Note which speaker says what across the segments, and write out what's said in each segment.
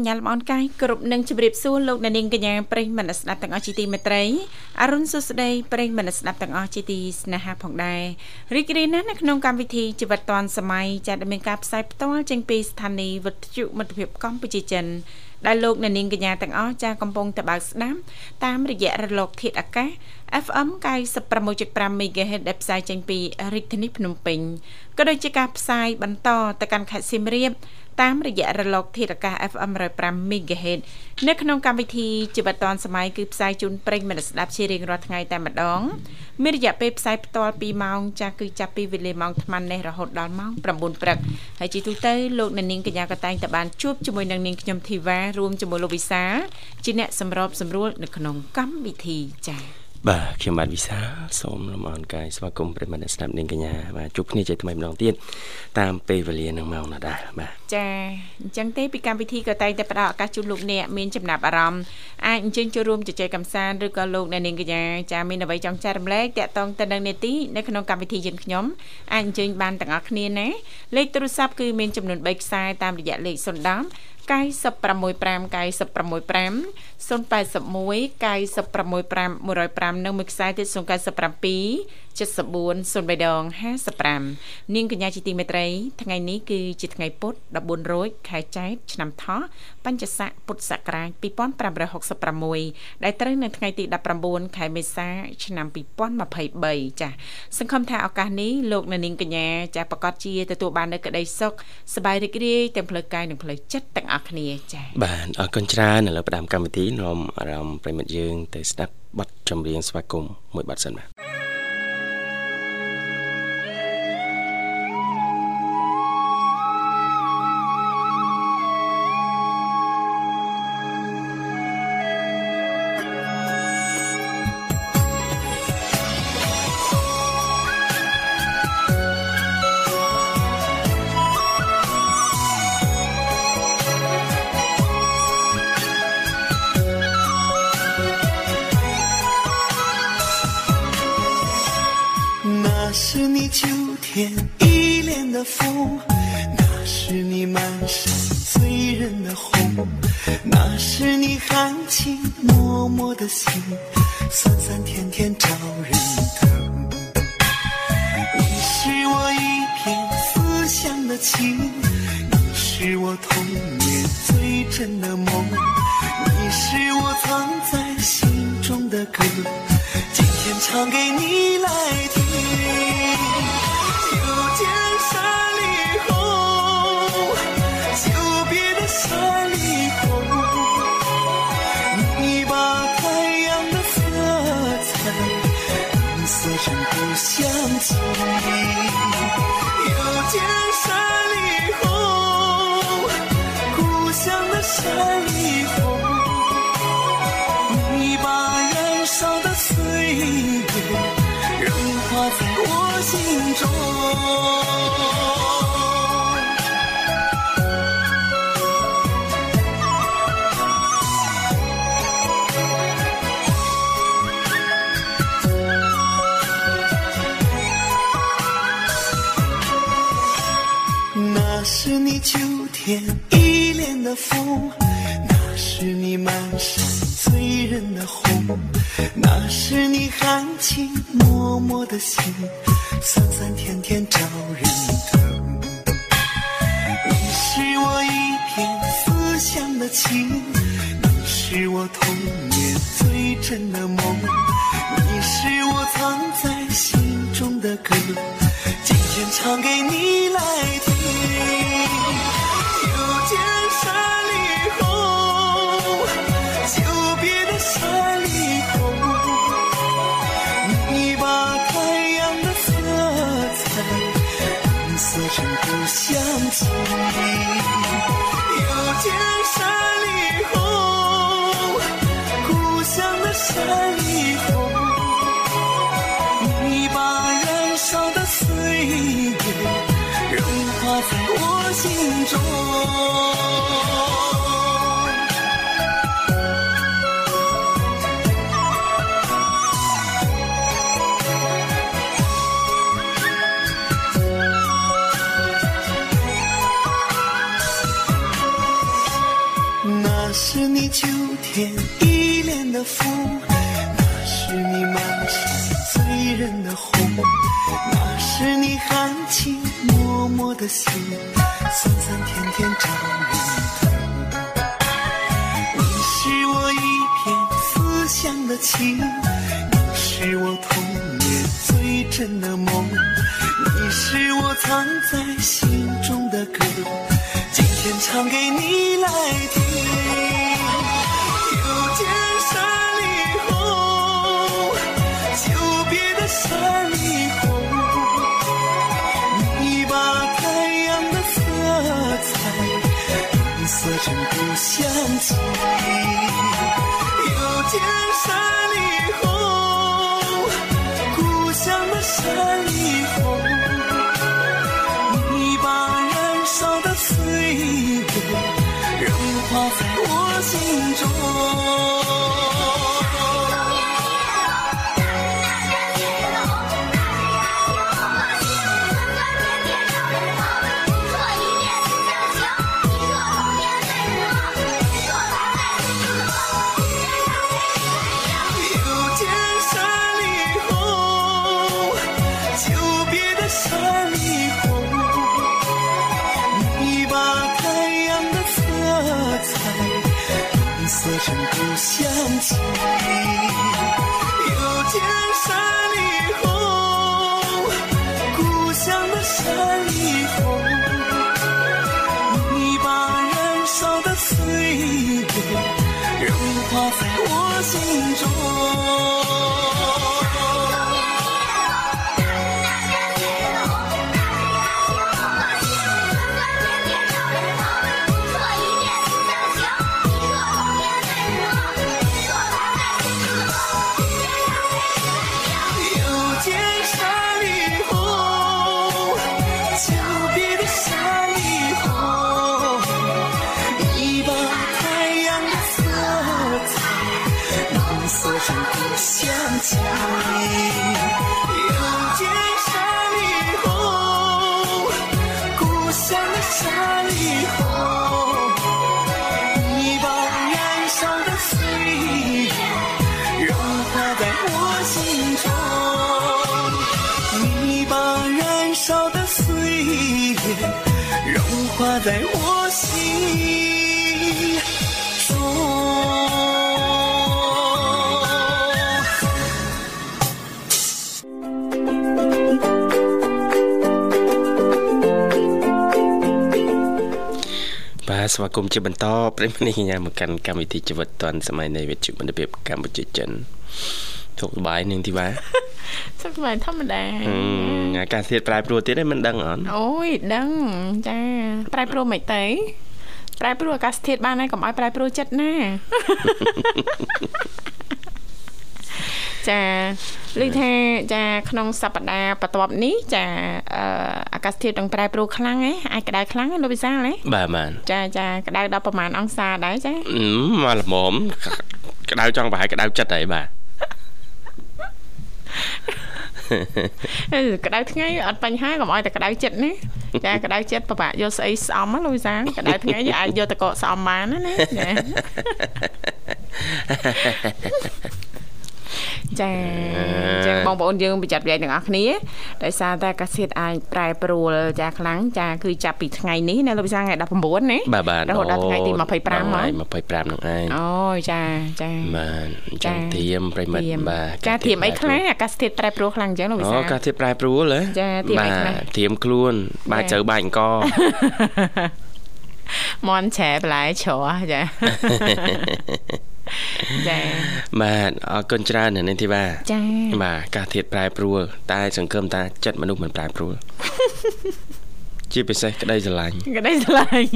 Speaker 1: អនុញ្ញាតលំអរកាយគ្រប់នឹងជម្រាបសួរលោកអ្នកនាងកញ្ញាប្រិយមិត្តស្ដាប់ទាំងអស់ជាទីមេត្រីអរុនសុស្ដីប្រិយមិត្តស្ដាប់ទាំងអស់ជាទីស្នេហាផងដែររីករាយណាស់នៅក្នុងកម្មវិធីជីវិតឌွန်សម័យចាត់មានការផ្សាយផ្ទាល់ចេញពីស្ថានីយ៍វិទ្យុមិត្តភាពកម្ពុជាចិនដែលលោកអ្នកនាងកញ្ញាទាំងអស់ចាកំពុងតបស្ដាប់តាមរយៈរលកធាតុអាកាស FM 96.5 MHz ដែលផ្សាយចេញពីរាជធានីភ្នំពេញក៏ដូចជាការផ្សាយបន្តទៅកាន់ខេត្តសៀមរាប តាមរយៈរលកធាតុអាកាស FM 105 MHz នៅក្នុងកម្មវិធីជីវិតឌွန်សម័យគឺផ្សាយជូនប្រិញ្ញមិត្តស្ដាប់ជារៀងរាល់ថ្ងៃតែម្ដងមានរយៈពេលផ្សាយផ្ទាល់2ម៉ោងចាស់គឺចាប់ពីវេលាម៉ោង8:00នេះរហូតដល់ម៉ោង9ព្រឹកហើយជាទូទៅលោកអ្នកនាងកញ្ញាក៏តែងតែបានជួបជាមួយនឹងនាងខ្ញុំធីវ៉ារួមជាមួយលោកវិសាជាអ្នកសម្របសម្រួលនៅក្នុងកម្មវិធីចា៎
Speaker 2: បាទខ្ញុំបាទវិសាសូមលំអរកាយស្វាគមន៍ប្រិមត្តស្ដាប់នាងកញ្ញាបាទជួបគ្នាជាថ្មីម្ដងទៀតតាមពេលវេលានឹងម៉ោងណាដែរបាទ
Speaker 1: ចាអញ្ចឹងទេពីកម្មវិធីក៏តែងតែផ្ដល់ឱកាសជូនលោកអ្នកមានចំណាប់អារម្មណ៍អាចអញ្ជើញចូលរួមជជែកកម្សាន្តឬក៏លោកអ្នកនាងកញ្ញាចាមានអ្វីចង់ចែករំលែកតាក់ទងទៅនឹងនេតិនៅក្នុងកម្មវិធីយើងខ្ញុំអាចអញ្ជើញបានទាំងអស់គ្នាណាលេខទូរស័ព្ទគឺមានចំនួន3ខ្សែតាមរយៈលេខ010 965 965 081 965 105និងមួយខ្សែទៀត097 74 03ដង55នាងកញ្ញាជាទីមេត្រី ថ្ងៃនេះគឺជាថ្ងៃពុធ14រោចខែចែកឆ្នាំថោះបញ្ញស័កពុទ្ធសករាជ2566ដែលត្រូវនៅថ្ងៃទី19ខែមេសាឆ្នាំ2023ចា៎សង្ឃឹមថាឱកាសនេះលោកនាងកញ្ញាចាស់ប្រកាសជាទទួលបាននូវក្តីសុខសប្បាយរីករាយទាំងផ្លូវកាយនិងផ្លូវចិត្តទាំងអស់គ្នាចា៎
Speaker 2: បាទអរគុណច្រើនឥឡូវផ្ដើមកម្មវិធីនាំអារម្មណ៍ប្រិមិត្តយើងទៅស្ដាប់បទចម្រៀងស្វាគមន៍មួយបទសិនបាទ 天一的风，那是你满山醉人的红，那是你含情脉脉的心，酸酸甜甜招人疼。你是我一片思乡的情，你是我童年最真的梦，你是我藏在心中的歌，今天唱给你来听。霓虹，你把燃烧的岁月融化在我心中。那是你秋天依恋的风。满城醉人的红，那是你含情脉脉的心，酸酸甜甜找人疼。你是我一片思乡的情，你是我童年最真的梦，你是我藏在心中的歌，今天唱给你来听。又见想起
Speaker 3: 又见山 ស្វាគមន៍ជាបន្តប្រិយមិត្តនេះកញ្ញាមកកាន់កម្មវិធីជីវិតឌွန်សម័យនៃវិទ្យុមិត្តភាពកម្ពុជាចិនទុកសបាយនឹងទីបាទ
Speaker 1: សុខសប្បាយធម្មតា
Speaker 3: ហឹមអាកាសធាតុប្រែប្រួលទៀតឯងមិនដឹងអត់
Speaker 1: អូយដឹងចាប្រែប្រួលមិនទេប្រែប្រួលអាកាសធាតុបានហើយកុំឲ្យប្រែប្រួលចិត្តណា ចាឮថាចាក្នុងសប្តាហ៍បន្ទាប់នេះចាអឺអាកាសធាតុនឹងប្រែប្រួលខ្លាំងហ៎អាចក្តៅខ្លាំងហ៎លោកវិសាលហ៎
Speaker 3: បាទបាទ
Speaker 1: ចាចាក្តៅដល់ប្រហែលអង្សាដែរចា
Speaker 3: អឺមកល្មមក្តៅចង់ប្រហែលក្តៅចិត្តហើយបាទ
Speaker 1: អឺក្តៅថ្ងៃអត់បញ្ហាកុំឲ្យតែក្តៅចិត្តណាចាក្តៅចិត្តពិបាកយកស្អីស្អំណាលោកវិសាលក្តៅថ្ងៃយើងអាចយកតកកស្អំបានណាណា ចាចាអញ្ចឹងបងប្អូនយើងប្រយ័ត្នប្រយែងទាំងអស់គ្នាដោយសារតែអាកាសធាតុអាចប្រែប្រួលចាខ្លាំងចាគឺចាប់ពីថ្ងៃនេះណាលោកវិសាលថ្ងៃ19ណា
Speaker 3: បាទបាទ
Speaker 1: រហូតដល់ថ្ងៃទី25មក
Speaker 3: ថ្ងៃ25ហ្នឹងឯង
Speaker 1: អូយចាចា
Speaker 3: បាទអញ្ចឹង
Speaker 1: ចា
Speaker 3: ធៀមប្រិយមិត្ត
Speaker 1: ធៀម
Speaker 3: បាទ
Speaker 1: ចាធៀមអីខ្លះអាកាសធាតុប្រែប្រួលខ្លាំងអញ្ចឹងលោកវិ
Speaker 3: អូ
Speaker 1: សាល
Speaker 3: អាកាសធាតុប្រែប្រួលហ៎
Speaker 1: ចាធៀមអីខ្លះ
Speaker 3: ធៀមខ្លួនបាទ
Speaker 1: ចា
Speaker 3: ជ្រៅបាច់អង្គ
Speaker 1: មន់ឆែបន្លែច្រោះចា ចា
Speaker 3: បាទអរគុណច្រើនណាស់នេះធីវ៉ា
Speaker 1: ចា
Speaker 3: បាទអាកាសធាតុប្រែប្រួលតែ សង្ឃឹមថាចិត្តមនុស្សមិនប្រែប្រួល ជាពិសេសក្តីស្រឡាញ់
Speaker 1: ក្តីស្រឡាញ់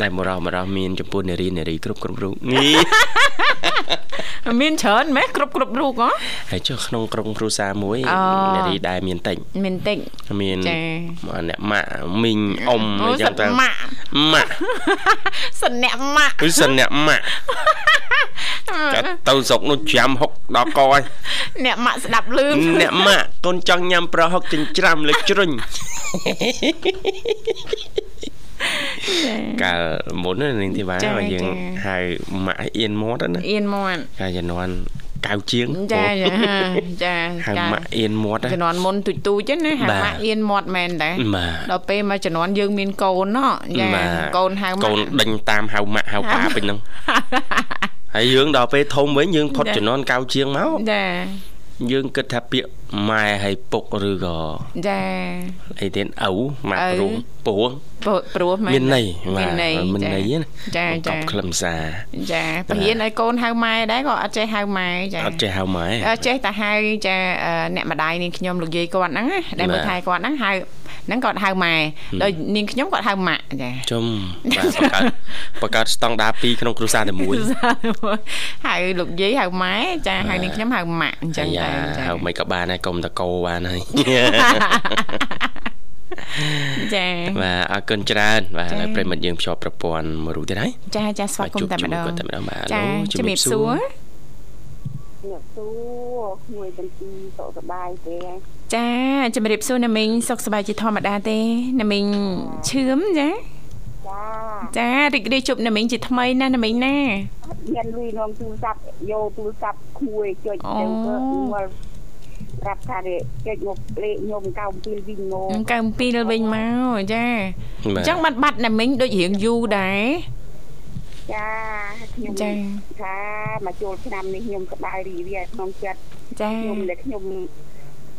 Speaker 3: ដែលមករស់មករស់មានចំពោះនារីនារីគ្រប់គ្រប់រូបងី
Speaker 1: មានច្រើនម៉េះគ្រប់គ្រប់រូបហ៎
Speaker 3: ហើយចុះក្នុងក្រុមគ្រួសារមួយ
Speaker 1: អូ
Speaker 3: នារីដែលមានតិច
Speaker 1: មានតិច
Speaker 3: មាន
Speaker 1: ចា
Speaker 3: អ្នកម៉ាក់មីងអ៊ំ
Speaker 1: អូ
Speaker 3: អីចឹងទៅ
Speaker 1: សិតម៉ាក់
Speaker 3: ម៉ាក់
Speaker 1: សិនអ្នកម៉ាក់
Speaker 3: គឺសិនអ្នកម៉ាក់ចាត់ ទៅស្រុកនោះច្រាំហុកដល់កហើយ
Speaker 1: អ្នកម៉ាក់ស្ដាប់លឿន
Speaker 3: អ្នកម៉ាក់កូនចង់ញ៉ាំប្រហុកចិញ្ច្រាំលើជ្រុញកាលមុនណានាងធីវ៉ា
Speaker 1: ចា
Speaker 3: បើយើង
Speaker 1: ចា
Speaker 3: ហៅម៉ាក់ឲ្យអៀនមាត់ហ្នឹងណា
Speaker 1: អៀនមាត់
Speaker 3: កាលជំនាន់កៅជាង
Speaker 1: ចាចាចា
Speaker 3: ហៅម៉ាក់អៀនមាត់ណា
Speaker 1: ជំនាន់មុនទូចទូចហ្នឹងណាហៅ
Speaker 3: បាទ
Speaker 1: ម៉ាក់អៀនមាត់មែនដែរ
Speaker 3: បាទ
Speaker 1: ដល់ពេលមកជំនាន់យើងមានកូនណោះចា
Speaker 3: បាទ
Speaker 1: កូនហៅម៉ា
Speaker 3: កូន
Speaker 1: ក់
Speaker 3: ដេញតាមហៅម៉ាក់ហៅប៉ាពេញហ្នឹង ហើយយើងដល់ពេលធំវិញយើងផុត
Speaker 1: ចា
Speaker 3: ជំនាន់កៅជាងមក
Speaker 1: ចា
Speaker 3: យើងគិតថាពាក្យម៉ែហើយពុកឬក៏
Speaker 1: ចា
Speaker 3: អីទៀតឪម៉ាក់
Speaker 1: ឪ
Speaker 3: ព្រោះព្រោះ
Speaker 1: ព្រោះព្រោះមែន
Speaker 3: មានន័យ
Speaker 1: មានន័យ
Speaker 3: មានន័យណា
Speaker 1: ចា
Speaker 3: បង្ក
Speaker 1: ចា
Speaker 3: ប់ខ្លឹមសារ
Speaker 1: ចាបរៀនឲ្យកូនហៅម៉ែដែរក៏អត់ចេះហៅម៉ែចា
Speaker 3: អត់ចេះហៅម៉ែ
Speaker 1: អត់ចេះតែហៅចាអឺអ្នកម្ដាយនាងខ្ញុំលោកយាយគាត់ហ្នឹងណាដែលមើល
Speaker 3: បាទ
Speaker 1: ថែគាត់ហ្នឹងហៅ ហ្នឹងគាត់ហៅម៉ែដោយនាងខ្ញុំគាត់ហៅម៉ាក់ចា
Speaker 3: ជុំបាទបង្កើតបង្កើតស្តង់ដារ2ក្នុងគ្រួសារតែមួយ
Speaker 1: ហៅលោកយាយហៅម៉ែចាហៅនាងខ្ញុំហៅម៉ាក់អញ្ចឹង
Speaker 3: យ៉ា
Speaker 1: តែចា
Speaker 3: ហៅមិនក៏បានដែរកុំតកោបានហើយ
Speaker 1: ចា
Speaker 3: បាទអរគុណច្រើនបាទ
Speaker 1: ចា៎
Speaker 3: ឥឡូវប្រិមិត្តយើងភ្ជាប់ប្រព័ន្ធមួយរូបទៀតហើយ
Speaker 1: ចាចាស្វាគមន៍តែម្ដង
Speaker 3: បាទជួបជាមួយគាត់តែម្ដងបាទ
Speaker 1: ចា
Speaker 3: ឡូ
Speaker 1: ជំរាបសួរ
Speaker 4: អ្នកសួរមួយទាំងពីរសុខសប្បាយទេ
Speaker 1: ចាជំរាបសួរណាមីងសុខសប្បាយជាធម្មតាទេណាមីងឈឿមចា
Speaker 4: ចា
Speaker 1: ចារីករាយជួបណាមីងជាថ្មីណាណាមីងណា
Speaker 4: មានលុយនាំទូរស័ព្ទយកទូរស័ព្ទក្មួយចុច
Speaker 1: អូ
Speaker 4: ទៅក៏មកប្រាប់ថាទេចុចមកលេខខ្ញុំ97វិញមក
Speaker 1: កើពីលវិញមកចា
Speaker 3: បា
Speaker 1: អ
Speaker 3: ទ
Speaker 1: ញ្ចឹងបាត់បាត់ណាមីងដូចរៀងយូរដែរ
Speaker 4: ចាខ្ញុំ
Speaker 1: ចា
Speaker 4: ថាមកចូលឆ្នាំនេះខ្ញុំសប្បាយរីករាយក្នុងចិត្ត
Speaker 1: ចា
Speaker 4: ខ្ញុំដែលខ្ញុំ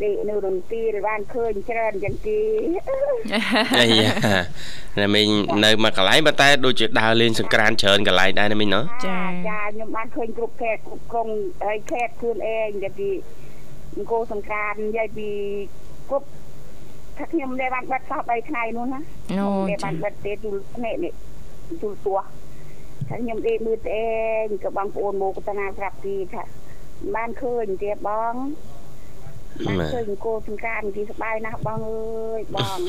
Speaker 4: ដេកនៅរន្ទាលបានឃើញច្រើនយ៉ាងគេ
Speaker 3: អាយ៉ាណាមីងនៅមួយកន្លែងប៉ុន្តែដូចជាដើរលេងសង្ក្រានច្រើនកន្លែងដែរណាមីងណោះ
Speaker 1: ចា
Speaker 4: ចាខ្ញុំបានឃើញគ្រប់ខេត្តគ្រប់ក្រុងហើយខេត្តខ្លួនឯងដែលពីអង្គរសង្ក្រាននិយាយពីគ្រប់ថាខ្ញុំដែលបានបាត់សោះ3ថ្ងៃនោះណា
Speaker 1: អូ
Speaker 4: ដែល
Speaker 1: ចា
Speaker 4: បានបាត់ទេទូលភ្នែកនេះទូលទួថាខ្ញុំដេកមើលតែឯងក៏បងប្អូនមកកតាប្រាប់ទីថាបានឃើញទេបង បានឃើញអង្គរសង្ក្រានទីសប្បាយណាស់បងអើយបង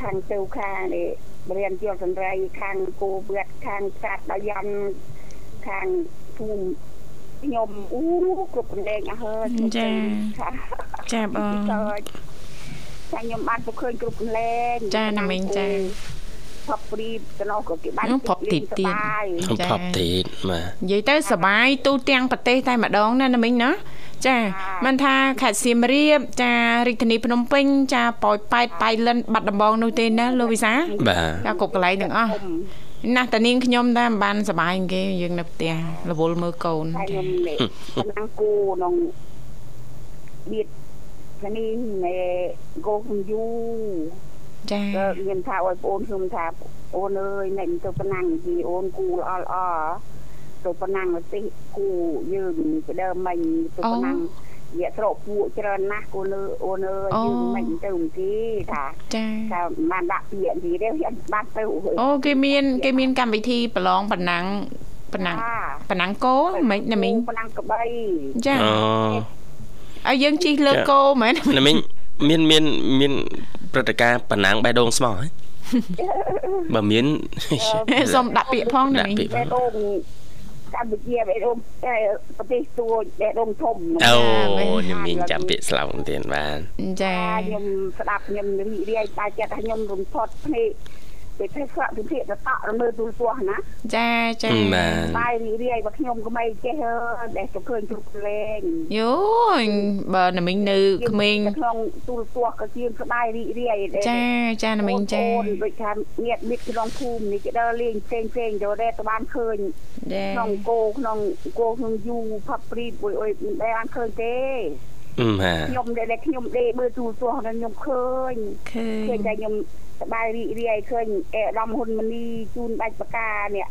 Speaker 4: ខាងទៅខាងនេះបរិញ្ញាជលសន្រីខាងគោវៀតខាងស្កាត់ដល់យ៉ាន់ខាងភូមិខ្ញុំអូគ្រប់ប្រឡែងអស់ហើយខ្ញុំទៅថា
Speaker 1: ចាបង
Speaker 4: តើចាខ្ញុំបានទៅឃើញគ្រប់ប្រឡែង
Speaker 1: ចាណាមីងចា
Speaker 4: ផប់ព្រីបទៅនោះក៏គេបាន
Speaker 1: អូផប់ទីបទៀត
Speaker 4: សប្បាយ
Speaker 1: ចា
Speaker 3: ផប់ទៀតបាទ
Speaker 1: និយាយទៅសបាយទូទាំងប្រទេសតែម្ដងណាណាមីងណាចាមិនថាខេត្តសៀមរាបចារាជធានីភ្នំពេញចាប៉ោយប៉ែតប៉ៃលិនបាត់ដំបងនោះទេណាលោកវិសា
Speaker 3: បាទ
Speaker 1: ចាគ្រប់កន្លែងទាំងអស់ណាស់តានាងខ្ញុំតែមិនបានសបាយជាងគេយើងនៅផ្ទះរវល់មើលកូន
Speaker 4: តែខ្ញុំនេះកំណាំងគូក្នុងបៀតខាងនេះនៃគោខ្ញុំយូរ
Speaker 1: ចា
Speaker 4: ក៏ខ្ញុំថាឲ្យបងខ្ញុំថាអូនអើយអ្នកទៅប៉ុណ្ណឹងពីអូនគូល្អល្អទៅប៉ុណ្ណឹងទៅគូយើងទៅដើមមិញទៅប៉ុណ្ណឹងវាស្រកពួកច្រើនណាស់គូនអូនអើយយើងមិនទៅមិនទីថា
Speaker 1: ចា
Speaker 4: ថាបានដាក់ពាក្យទីទេវាបានទៅ
Speaker 1: អូគេមានគេមានកម្មវិធីប្រឡងប៉ុណ្ណឹងប៉ុណ្ណឹងប៉ុណ្ណឹងគោមិនណាមីង
Speaker 4: ប៉ុណ្ណឹងក្បី
Speaker 1: ចា
Speaker 3: អូ
Speaker 1: ឲ្យយើងជិះលើ
Speaker 3: ចា
Speaker 1: គោមែន
Speaker 3: ណាមីង មានមានមានព្រឹត្តិការណ៍ប៉ណ្ណាំងបេះដូងស្មោះហ៎បើមាន
Speaker 1: សូមដាក់ពាក្យផងណា
Speaker 3: ដាក់
Speaker 1: មីង
Speaker 3: ពាក្យ
Speaker 4: បេះដូងកម្ពុជាបេះដូងតែប្រទេសទួចបេះដូងធំ
Speaker 3: អូណាមីងចាំពាក្យស្លោកទៀតបាទ
Speaker 1: ចា
Speaker 4: ខ្ញុំស្ដាប់ខ្ញុំរីករាយតែចិត្តថាខ្ញុំរំផត់ភ្នែក ពេលធ្វើស្រាក់ពិភាក្សាតក់រមើលទូរទស្សន៍ណា
Speaker 1: ចាចា
Speaker 3: បាទ
Speaker 4: បាយរីករាយបើខ្ញុំក៏មិនចេះអើយដែលទៅឃើញគ្រប់លេង
Speaker 1: យូបើណាមីងនៅក្មេង
Speaker 4: ក្នុងទូរទស្សន៍ក៏ជាស្បាយរីករាយដែល
Speaker 1: ចាចាណាមីងចា
Speaker 4: អូនដូចថាញាតមិត្តក្នុងភូមិនេះគេដើរលេងផ្សេងផ្សេងទៅដែរទៅបានឃើញ
Speaker 1: ចា
Speaker 4: ក្នុងគោក្នុងគោក្នុងយូផាប់ព្រីបុយអុយមិនដែលបានឃើញទេ
Speaker 3: បាទ
Speaker 4: ខ្ញុំដែលដែលខ្ញុំដេកមើលទូរទស្សន៍ហ្នឹងខ្ញុំឃើញ
Speaker 1: ឃើ
Speaker 4: ឃើញ
Speaker 1: ញ
Speaker 4: តែខ្ញុំសប្បាយរីករាយឃើញអេដាមហ៊ុនម៉ាណីជូនដាច់បកានេះ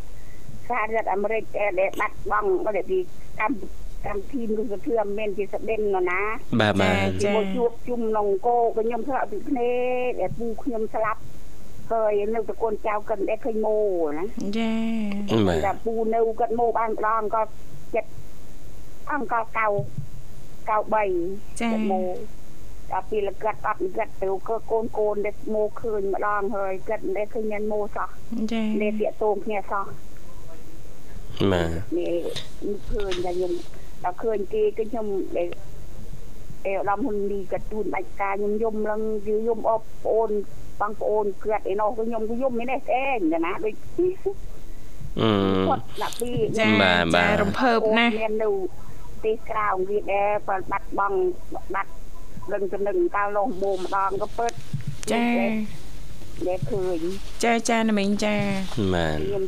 Speaker 4: សាររដ្ឋអាមេរិកអេដែលបាត់បង់ដល់ពីកម្មកម្មវិធីមនុស្សធម៌មិនមែនជាស្ដេនណណា
Speaker 3: បាទបាទ
Speaker 4: ជាមួយជួបជុំក្នុងគោក៏ខ្ញុំធ្លាប់ពីភ្នែកដែលពូខ្ញុំស្លាប់ហើយនៅតកូនចៅកិនដែលឃើញម៉ូណា
Speaker 1: ចា
Speaker 3: បាទ
Speaker 4: តែពូនៅគាត់ម៉ូបានម្ដងក៏ចិត្តអង្គកៅ 93
Speaker 1: ចា៎
Speaker 4: ម៉ូដល់ពីលកាត់អត់លកាត់ទៅក៏កូនកូនដែលម៉ូឃើញម្ដងហើយកាត់ដែលឃើញមានម៉ូសោះ
Speaker 1: ចា
Speaker 4: នេះតាកតូនគ្នាសោះ
Speaker 3: បាទ
Speaker 4: នេះនេះឃើញតែខ្ញុំដល់ឃើញគេគឺខ្ញុំដែលអេឧត្តមហ៊ុនលីកាទូនបាច់ការខ្ញុំយំឡើងយំអបប្អូនបងប្អូនគាត់ឯនោះគឺខ្ញុំគឺយំនេះឯងណាដូច
Speaker 3: អឺ
Speaker 4: គាត់ដាក់ពី
Speaker 1: ចា
Speaker 3: បាទបាទ
Speaker 1: ចារំភើបណាស់
Speaker 4: មាននៅ ទីក្រៅវាដែរបើបាត់បង់បាត់ដឹងទៅនឹងកាលនោះមម្ដងក៏ពិត
Speaker 1: ចា
Speaker 4: ដែលឃើញ
Speaker 1: ចាចាណាមីងចា
Speaker 3: បាទ
Speaker 4: ខ្ញុំ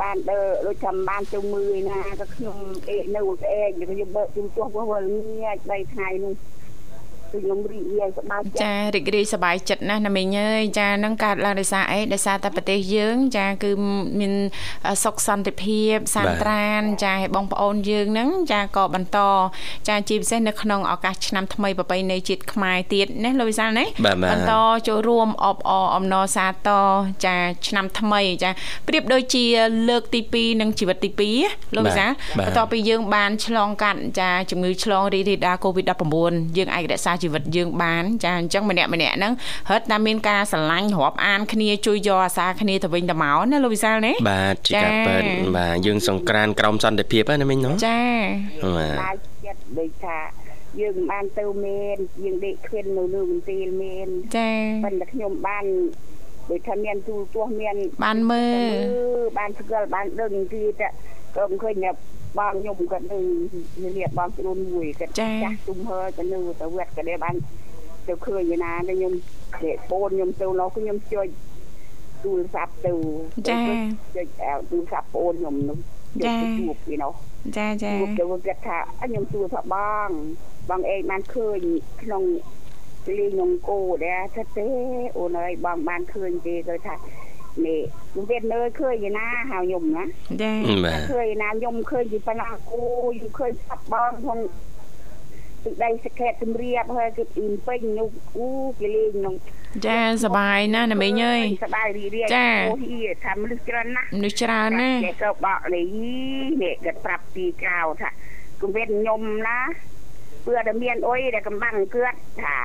Speaker 4: បានដើរដូចចាំបានទៅមើលណាក៏ខ្ញុំអេនៅស្អែកខ្ញុំបើកជុំទោះវល់ងាយ3ថ្ងៃនោះ គឺខ្ញុំរីករាយសប្បាយចិត្ត
Speaker 1: ចារីករាយសប្បាយចិត្តណាស់ណាមីងអើយចានឹងកើតឡើងដោយសារអីដោយសារតែប្រទេសយើង ចា គឺមានសុខសន្តិភាពសានត្រាន ចាឲ្យបងប្អូនយើងហ្នឹងចាក៏បន្តចាជាពិសេសនៅក្នុងឱកាសឆ្នាំថ្មីប្រពៃណីជាតិខ្មែរទៀតណាលោកវិសាលណា
Speaker 3: បាទបាទ
Speaker 1: បន្តចូលរួមអបអរអំណរសាទរចាឆ្នាំថ្មីចាប្រៀបដូចជាលើកទី2និងជីវិតទី2លោកវិសាល
Speaker 3: បាទ
Speaker 1: បន្ទាប់ពីយើងបានឆ្លងកាត់ចាជំងឺឆ្លងរីករាលដាល COVID-19 យើងអាចរក្សាជីវិតយើងបានចាអញ្ចឹងម្នាក់ម្នាក់ហ្នឹងរត់តែមានការស្រឡាញ់រាប់អានគ្នាជួយយកអាសាគ្នាទៅវិញទៅមកណាលោកវិសាលណា
Speaker 3: បាទជាការ
Speaker 1: ចា៎
Speaker 3: ប៉ែតបាទយើងសង្ក្រានក្រមសន្តិភាពហ្នឹងណាមិញណោះ
Speaker 1: ចា
Speaker 3: បាទ
Speaker 4: បាយចិត្តដូចថាយើងមិនបានទៅមែនយើងដេកឃ្លាននៅលើមន្ទីរមែន
Speaker 1: ចា
Speaker 4: ប៉ុន្តែខ្ញុំបានដូចថាមានទូទាស់មាន
Speaker 1: បានមើល
Speaker 4: បានស្គាល់បានដឹងគឺតែក៏មិនឃើញថា បងខ្ញុំគាត់នៅនេះបងស្រូនមួយគាត់ចាស់ទុំហើទៅនៅទៅវត្តក៏ដែរបានទៅឃើញឯណាតែខ្ញុំគេបូនខ្ញុំទៅនោះខ្ញុំជួយទូរស័ព្ទទៅ
Speaker 1: ចា
Speaker 4: ចុចទូរស័ព្ទបងខ្ញុំនោះចុចទៅជួបពីនោះ
Speaker 1: ចាចា
Speaker 4: ជួបទៅគាត់ថាខ្ញុំទូរថាបង បងអេបានឃើញក្នុងលីខ្ញុំគោដែរថាទេអូនអើយបងបានឃើញទេគាត់ថា នេះខ្ញុំវានៅឃើញឯណាហៅខ្ញុំណា
Speaker 1: ចា
Speaker 3: បាទ
Speaker 4: ឃើញឯណាខ្ញុំឃើញពីប៉ុណ្ណាអូខ្ញុំឃើញស្អាប់បងក្នុងទឹកដីសកេតជំរាបហើយគឺអ៊ីមពេញនោះអូគេលេងក្នុង
Speaker 1: ចាសប្បាយណាស់ណាមីងអើយ
Speaker 4: សប្បាយរីករាយ
Speaker 1: ចា
Speaker 4: អូហ៊ីថាមនុស្សច្រើនណាស់
Speaker 1: មនុស្សច្រើនណាស់
Speaker 4: គេក៏បកនេះនេះគាត់ប្រាប់ពីក្រៅថាគំវិនខ្ញុំណាពឿតែមានអុយដែលកំបាំងគាត់ថា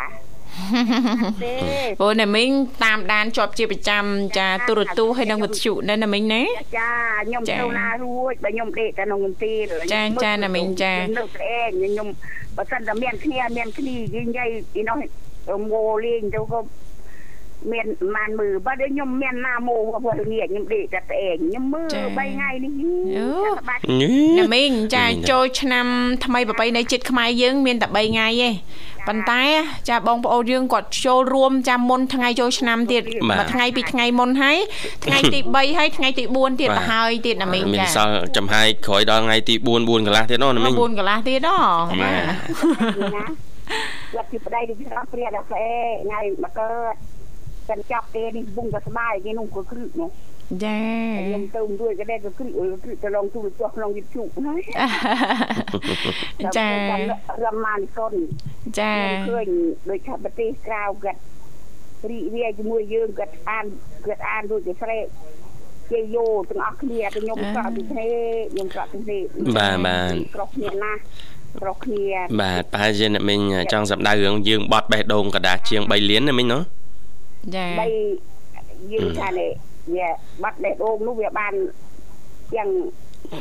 Speaker 4: ទេ
Speaker 1: ព្រោះណាមីងតាមដានជាប់ជាប្រចាំចាទូរទស្សន៍ហើយនិងវិទ្យុដែរណាមីងណា
Speaker 4: ចាខ្ញុំ
Speaker 1: ចា
Speaker 4: ទៅណារួចបើខ្ញុំដេកតែក្នុងមន្ទីរ
Speaker 1: ចាចាណាមីងចា
Speaker 4: ខ្ញុំនៅស្អែកខ្ញុំបើសិនតែមានគ្នាមានគ្នានិយាយពីនោះងោលេងទៅក៏មានបានមើលបើដូចខ្ញុំមានណាម៉ូក៏ងាកខ្ញុំដេកតែស្អែកខ្ញុំមើល
Speaker 1: ចា
Speaker 4: 3ថ្ងៃនេះ
Speaker 1: អូ
Speaker 4: សប្បាយ
Speaker 3: ញី
Speaker 1: ណាមីងចា
Speaker 3: មីងណា
Speaker 1: ចូលឆ្នាំថ្មីប្រពៃណីជាតិខ្មែរយើង មានតែ3ថ្ងៃទេ ប៉ុន្តែចាបងប្អូនយើងគាត់ចូលរួមចាំមុនថ្ងៃចូលឆ្នាំទៀត
Speaker 3: បាទ
Speaker 1: មួយថ្ងៃពីរថ្ងៃមុនហើយថ្ងៃទី3ហើយថ្ងៃទី4ទៀត
Speaker 3: បាទ
Speaker 1: ទៅហើយទៀតណាមីង
Speaker 3: មាន
Speaker 1: ចា
Speaker 3: សល់ចំហាយក្រោយដល់ថ្ងៃទី4 4កន្លះទៀតណោះណាមិញ
Speaker 1: 4កន្លះទៀតហ៎
Speaker 3: បាទ
Speaker 4: ណាគាត់ពីប្តីទីស្រស់ព្រាដល់ស្អែថ្ងៃមកកើតសិនចាប់ទេនេះពុំក៏ស្បាយគេនោះក៏គ្រឹកនោះ
Speaker 1: ចា
Speaker 4: ខ្ញុំទៅរួចក៏ដែរក៏គ្រីគ្រីទៅឡងទូរទស្សន៍ក្នុងវិទ្យុណា
Speaker 1: ចា
Speaker 4: រមម៉ានកុន
Speaker 1: ចា
Speaker 4: ឃើញដូចថាប្រទេសក្រៅគាត់រីករាយជាមួយយើងគាត់អានគាត់អានដូចជាស្រែកជាយោទាំងអស់គ្នាខ្ញុំប្រតិភេខ្ញុំប្រតិភេ
Speaker 3: បាទបាទ
Speaker 4: ប្រុសគ្នាណាប្រុសគ្នា
Speaker 3: បាទប្រហែលជាអ្នកមិញចង់សម្ដៅរឿងយើងបត់បេះដូងកដាស់ជាង3លានណាមិញណោះ
Speaker 1: ចា
Speaker 4: 3យើងថានេះ វាបាត់ដេះដូងនោះវាបានយ៉ាង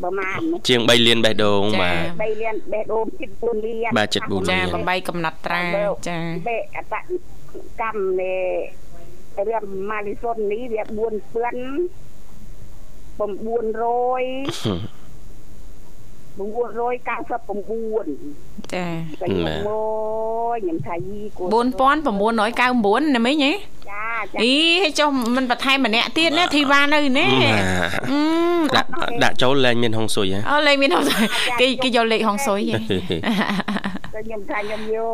Speaker 4: ប្រមាណ
Speaker 3: ជាង3លានបេះដូងបាទ
Speaker 4: 3លានបេះដូងជិត4លាន
Speaker 3: បាទជិត4លា
Speaker 1: ចា
Speaker 3: ន
Speaker 1: បំបីកំណត់ត្រាចា
Speaker 4: បេអតកម្មនៃរឿងម៉ាលីសុននេះវា4ពាន់900 999
Speaker 1: ចា
Speaker 4: តែខ្ញុំអូយខ្ញុំថាយីគូ
Speaker 1: 4999ណាមិញហ៎
Speaker 4: ចាចា
Speaker 1: អីឲ្យចុះមិនបន្ថែមម្នាក់ទៀតណាធីវ៉ានៅនេះ
Speaker 3: បាទ
Speaker 1: អឺ
Speaker 3: ដាក់ដាក់ចូលលែងមានហុងស៊ុយហ៎
Speaker 1: អើលេខមានហុងស៊ុយគេគេយកលេខហុងស៊ុយហ៎
Speaker 4: តែខ្ញុំថាខ្ញុំយោ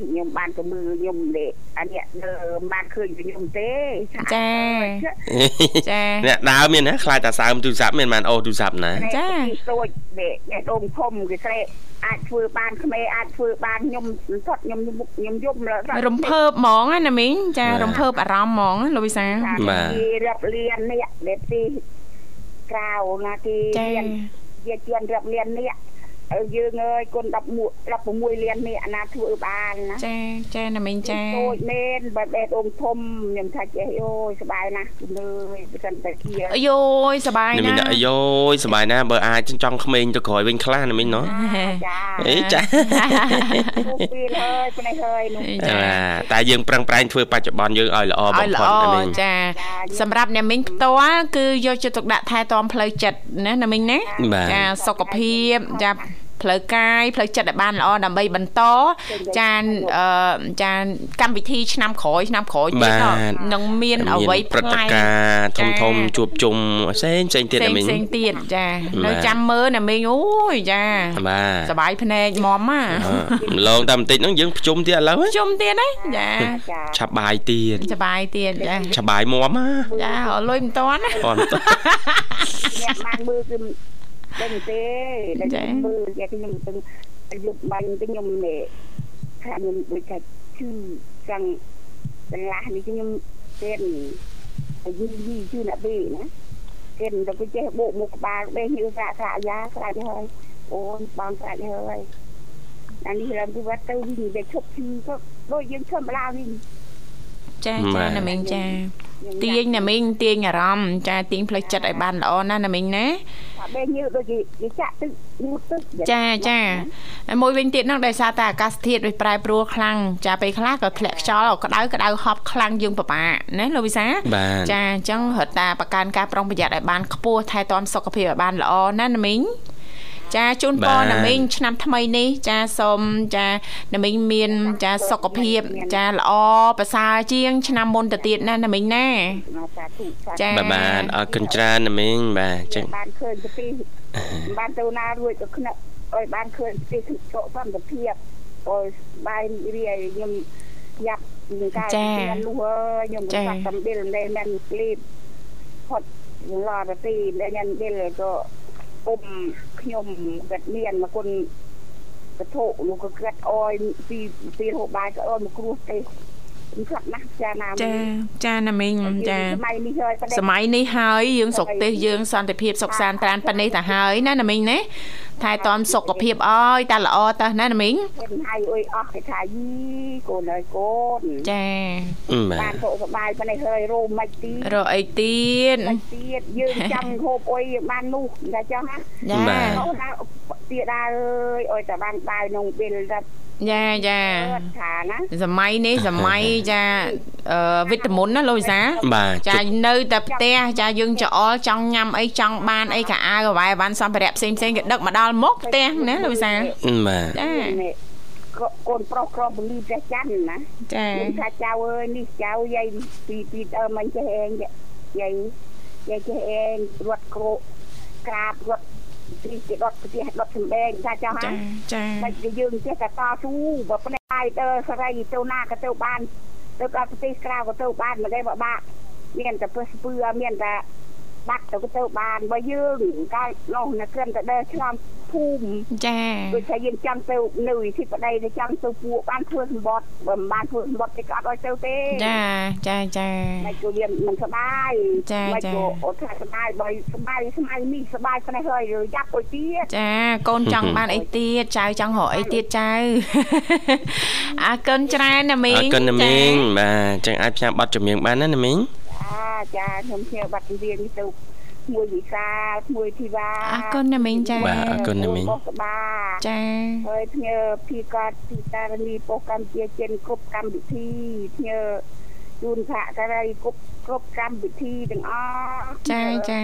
Speaker 4: ខ្ញុំបានទៅមើលខ្ញុំលេអានេះលើបានឃើញពីខ្ញុំទេ
Speaker 1: ចាចា
Speaker 3: អ្នកដើមមានណាខ្លាចតែសើមទូរស័ព្ទមានបានអូសទូរស័ព្ទណា
Speaker 1: ចា
Speaker 4: ស្រួចនេះនេះដុំធំគេស្រែក អាចធ្វើបានក្មេអាចធ្វើបានខ្ញុំថត់ខ្ញុំខ្ញុំយំលើ
Speaker 1: រំភើបហ្មងណាមីងចារំភើបអារម្មណ៍ហ្មងលោកវិសា
Speaker 3: បាទ
Speaker 4: គេរាប់លាននេះដែលទីក្រៅណាគេ
Speaker 1: ចា
Speaker 4: រៀនវាជាន់រាប់លាននេះឲ្យយើងអើយគុណ11 16លាននេះអាណាធ្វើបានណា
Speaker 1: ចាចាណាមីងចា
Speaker 4: តូចមែនបើបេះដូងធំខ្ញុំថាចេះអូយសប្បាយណាស់គំនើយបើសិនតែគៀ
Speaker 1: អាយយសបាយ
Speaker 3: ណាមីង
Speaker 1: ណាស់
Speaker 3: អាយយសប្បាយណាស់បើអាចចង់ក្មេងទៅក្រោយវិញខ្លះណាមីងណោះ
Speaker 4: ចា
Speaker 3: អេចា
Speaker 4: ទូពេលហើយផ្នែកហើយនោះ
Speaker 3: បាទតែយើងប្រឹងប្រែងធ្វើបច្ចុប្បន្នយើងឲ្យល្អបំ
Speaker 1: ឲ្យ
Speaker 3: ផុ
Speaker 1: ល្អ
Speaker 3: តណាមីង
Speaker 1: ចាសម្រាប់អ្នកមីងផ្ទាល់គឺយកចិត្តទុកដាក់ថែទាំផ្លូវចិត្តណាណាមីងណា
Speaker 3: បាទ
Speaker 1: ចាសុខភាពចា ផ្លូវកាយផ្លូវចិត្តឲ្យបានល្អដើម្បីបន្តចានចានកម្មវិធីឆ្នាំក្រោយឆ្នាំក្រោយទៀតនឹងមានអ្វី
Speaker 3: ប្រតិការធំធំជួបជុំផ្សេងផ្សេងទៀតណាមីង
Speaker 1: ផ្សេងទៀតចានៅចាំមើលណាមីងអូយចា
Speaker 3: បាទ
Speaker 1: សបាយភ្នែកមុំ
Speaker 3: ណាម្លងតែបន្តិចហ្នឹងយើងប្រជុំទៀតឥឡូវប្រ
Speaker 1: ជុំទៀតណាចា
Speaker 3: ឆាប់បាយទៀត
Speaker 1: ឆាប់បាយទៀតចា
Speaker 3: ឆាប់បាយមុំណា
Speaker 1: ចាអត់លុយមិនតាន់
Speaker 3: អត់តាន់
Speaker 4: អ្នកបានមើលគឺ ដឹងទេតែខ្ញុំមើលតែខ្ញុំទៅយប់បាញ់ទៅខ្ញុំនេះថាខ្ញុំដូចថាជឿចង់កន្លះនេះខ្ញុំទៀតតែយីយីជឿណាបេណាទៀតទៅគេចេះបោកមុខក្បាលបេះញើស្រាក់ស្រាក់យ៉ាស្រាក់ហើយអូនបងស្រាក់ហើយអានេះឡើងពីវត្តទៅវិញតែឈប់ជឿក៏ដូចយើងឈប់ម្ល៉េះវិញ
Speaker 1: ចាចាណាមីងចាទាញណាមីងទាញអារម្មណ៍ចាទាញផ្លូវចិត្តឲ្យបានល្អណាណាមីងណា
Speaker 4: ថាបេះញើដូចជាចាក់ទឹកងូតទឹក
Speaker 1: ចាចាហើយមួយវិញទៀតហ្នឹងដោយសារតែអាកាសធាតុវាប្រែប្រួលខ្លាំងចាពេលខ្លះក៏ធ្លាក់ខ្យល់ក្តៅក្តៅហប់ខ្លាំងយើងពិបាកណាលោកវិសា
Speaker 3: បាទ
Speaker 1: ចាអញ្ចឹងរត់តាប្រកាន់ការប្រុងប្រយ័ត្នឲ្យបានខ្ពស់ថែទាំសុខភាពឲ្យបានល្អណាណាមីង ចាជូនពរណាមីងឆ្នាំថ្មីនេះ ចាសូមចាណាមីងមាន ចាសុខភាព ចាល្អប្រសើរជាង ឆ្នាំមុនទៅទៀតណាណាមីងណា
Speaker 4: សាធុសាធុ
Speaker 1: ចា
Speaker 3: បាទបាទអរគុណច្រើនណាមីងបាទអញ្ចឹង
Speaker 4: បានឃើញប្រទេសបានទៅណារួចក៏ខ្នាក់ឲ្យបានឃើញប្រទេសសុខសន្តិភាពអូយបាយរីករាយខ្ញុំយ៉ាប់នឹងការមាននោះហើយខ្ញុំក៏សាក់តំបិលនៅមានក្លីបផុតឡរទីដែលញ៉ាំបិលក៏ អ៊ំខ្ញុំគាត់មានមកគុណកធុលោកក៏គាត់អយពីពីរហូបបាយក៏អយមកគ្រោះទេ ខ្ញុំខ្លាចណាស់ចាណា
Speaker 1: ចាចាណាមីងចា
Speaker 4: សម័យនេះហើយប៉ុន្តែ
Speaker 1: សម័យនេះហើយយើងស្រុកទេសយើងសន្តិភាពសុខសាន្តត្រានប៉ុណ្ណេះទៅហើយណាណាមីងណាថែទាំសុខភាពអើយតែល្អទៅណាណាមីង
Speaker 4: គេហើយអុយអស់គេថាយីកូនហើយកូន
Speaker 1: ចា
Speaker 3: បា
Speaker 4: បាន
Speaker 3: ទ
Speaker 4: សុខសប្បាយប៉ុន្តែហើយរោមមិនទី
Speaker 1: រកអីទៀត
Speaker 4: មិនទៀតយើងចាំហូបអុយបាននោះតែចង់ណា
Speaker 1: ចា
Speaker 4: អូណាទៀតដើរអើយអុយតែបានបាយក្នុងប៊ីលតែ
Speaker 1: ចាចា
Speaker 4: ថាណា
Speaker 1: សម័យនេះសម័យចាអឺវីតាមីនណាលោកវិសា
Speaker 3: បាទ
Speaker 1: ចានៅតែផ្ទះចាយើងច្អល់ចង់ញ៉ាំអីចង់បានអីកាអាវអ្វីបានសម្ភារៈផ្សេងផ្សេងគេដឹកមកដល់មុខផ្ទះណាលោកវិសា
Speaker 3: បាទ
Speaker 1: ចា
Speaker 4: កូនប្រុសក្រពលីព្រះច័ន្ទណា
Speaker 1: ចា
Speaker 4: ខ្ញុំថាចៅអើយនេះចៅយាយពីពីអើមិនចេះអេងយាយយាយចេះអេងរត់គ្រូក្រាបរត់ ទីគេដុតផ្ទះដុតសំបែងថាចោះ
Speaker 1: ចា
Speaker 4: ហ่า
Speaker 1: ចា
Speaker 4: តែយើងចេះតែតស៊ូបើផ្នែកបាយទៅសរីទៅណាក៏ទៅបានទៅដល់ប្រទេសក្រៅក៏ទៅបានមិនដែរបបាក់មានតែពឹសពឿមានតែ បាត់ទៅទៅបានបើយើងកាលនោះនៅក្រឹមតែដើរឆ្លងភូមិ
Speaker 1: ចា
Speaker 4: ដូចថាយើងចាំទៅនៅវិធីប្តីទៅចាំទៅពួកបានធ្វើសម្បត្តិបើមិនបានធ្វើសម្បត្តិគេក៏អត់ឲ្យទៅទេ
Speaker 1: ចាចាចា
Speaker 4: តែគូវាមិនសបាយ
Speaker 1: ចាចា
Speaker 4: អត់ថាសបាយបើសបាយស្មៅនេះសបាយស្នេះហើយយ៉ាប់អុយទៀត
Speaker 1: ចាកូនចង់បានអីទៀតចៅចង់រកអីទៀតចៅអាកិនច្រើនណាមីង
Speaker 3: អាកិនណាមីងបាទចឹងអាចផ្សាយប័ណ្ណចម្រៀងបានណាណាមីង
Speaker 4: ចាចាខ្ញុំជឿបាត់រៀននេះទៅមួយវិសាលមួយធីវ៉ា
Speaker 1: អរគុណណាមីងចា
Speaker 3: បាទអរគុណណាមីង
Speaker 4: បុកបា
Speaker 1: ចា
Speaker 4: ហើយភ្ញើភីកាត់ពីតារនីប៉ុស្តិ៍កម្ពុជាចិនគ្រប់កម្មវិធីភ្ញើ ជូនសហការីគ្រប់គ្រប់កម្មវិធីទាំងអស់
Speaker 1: ចាចា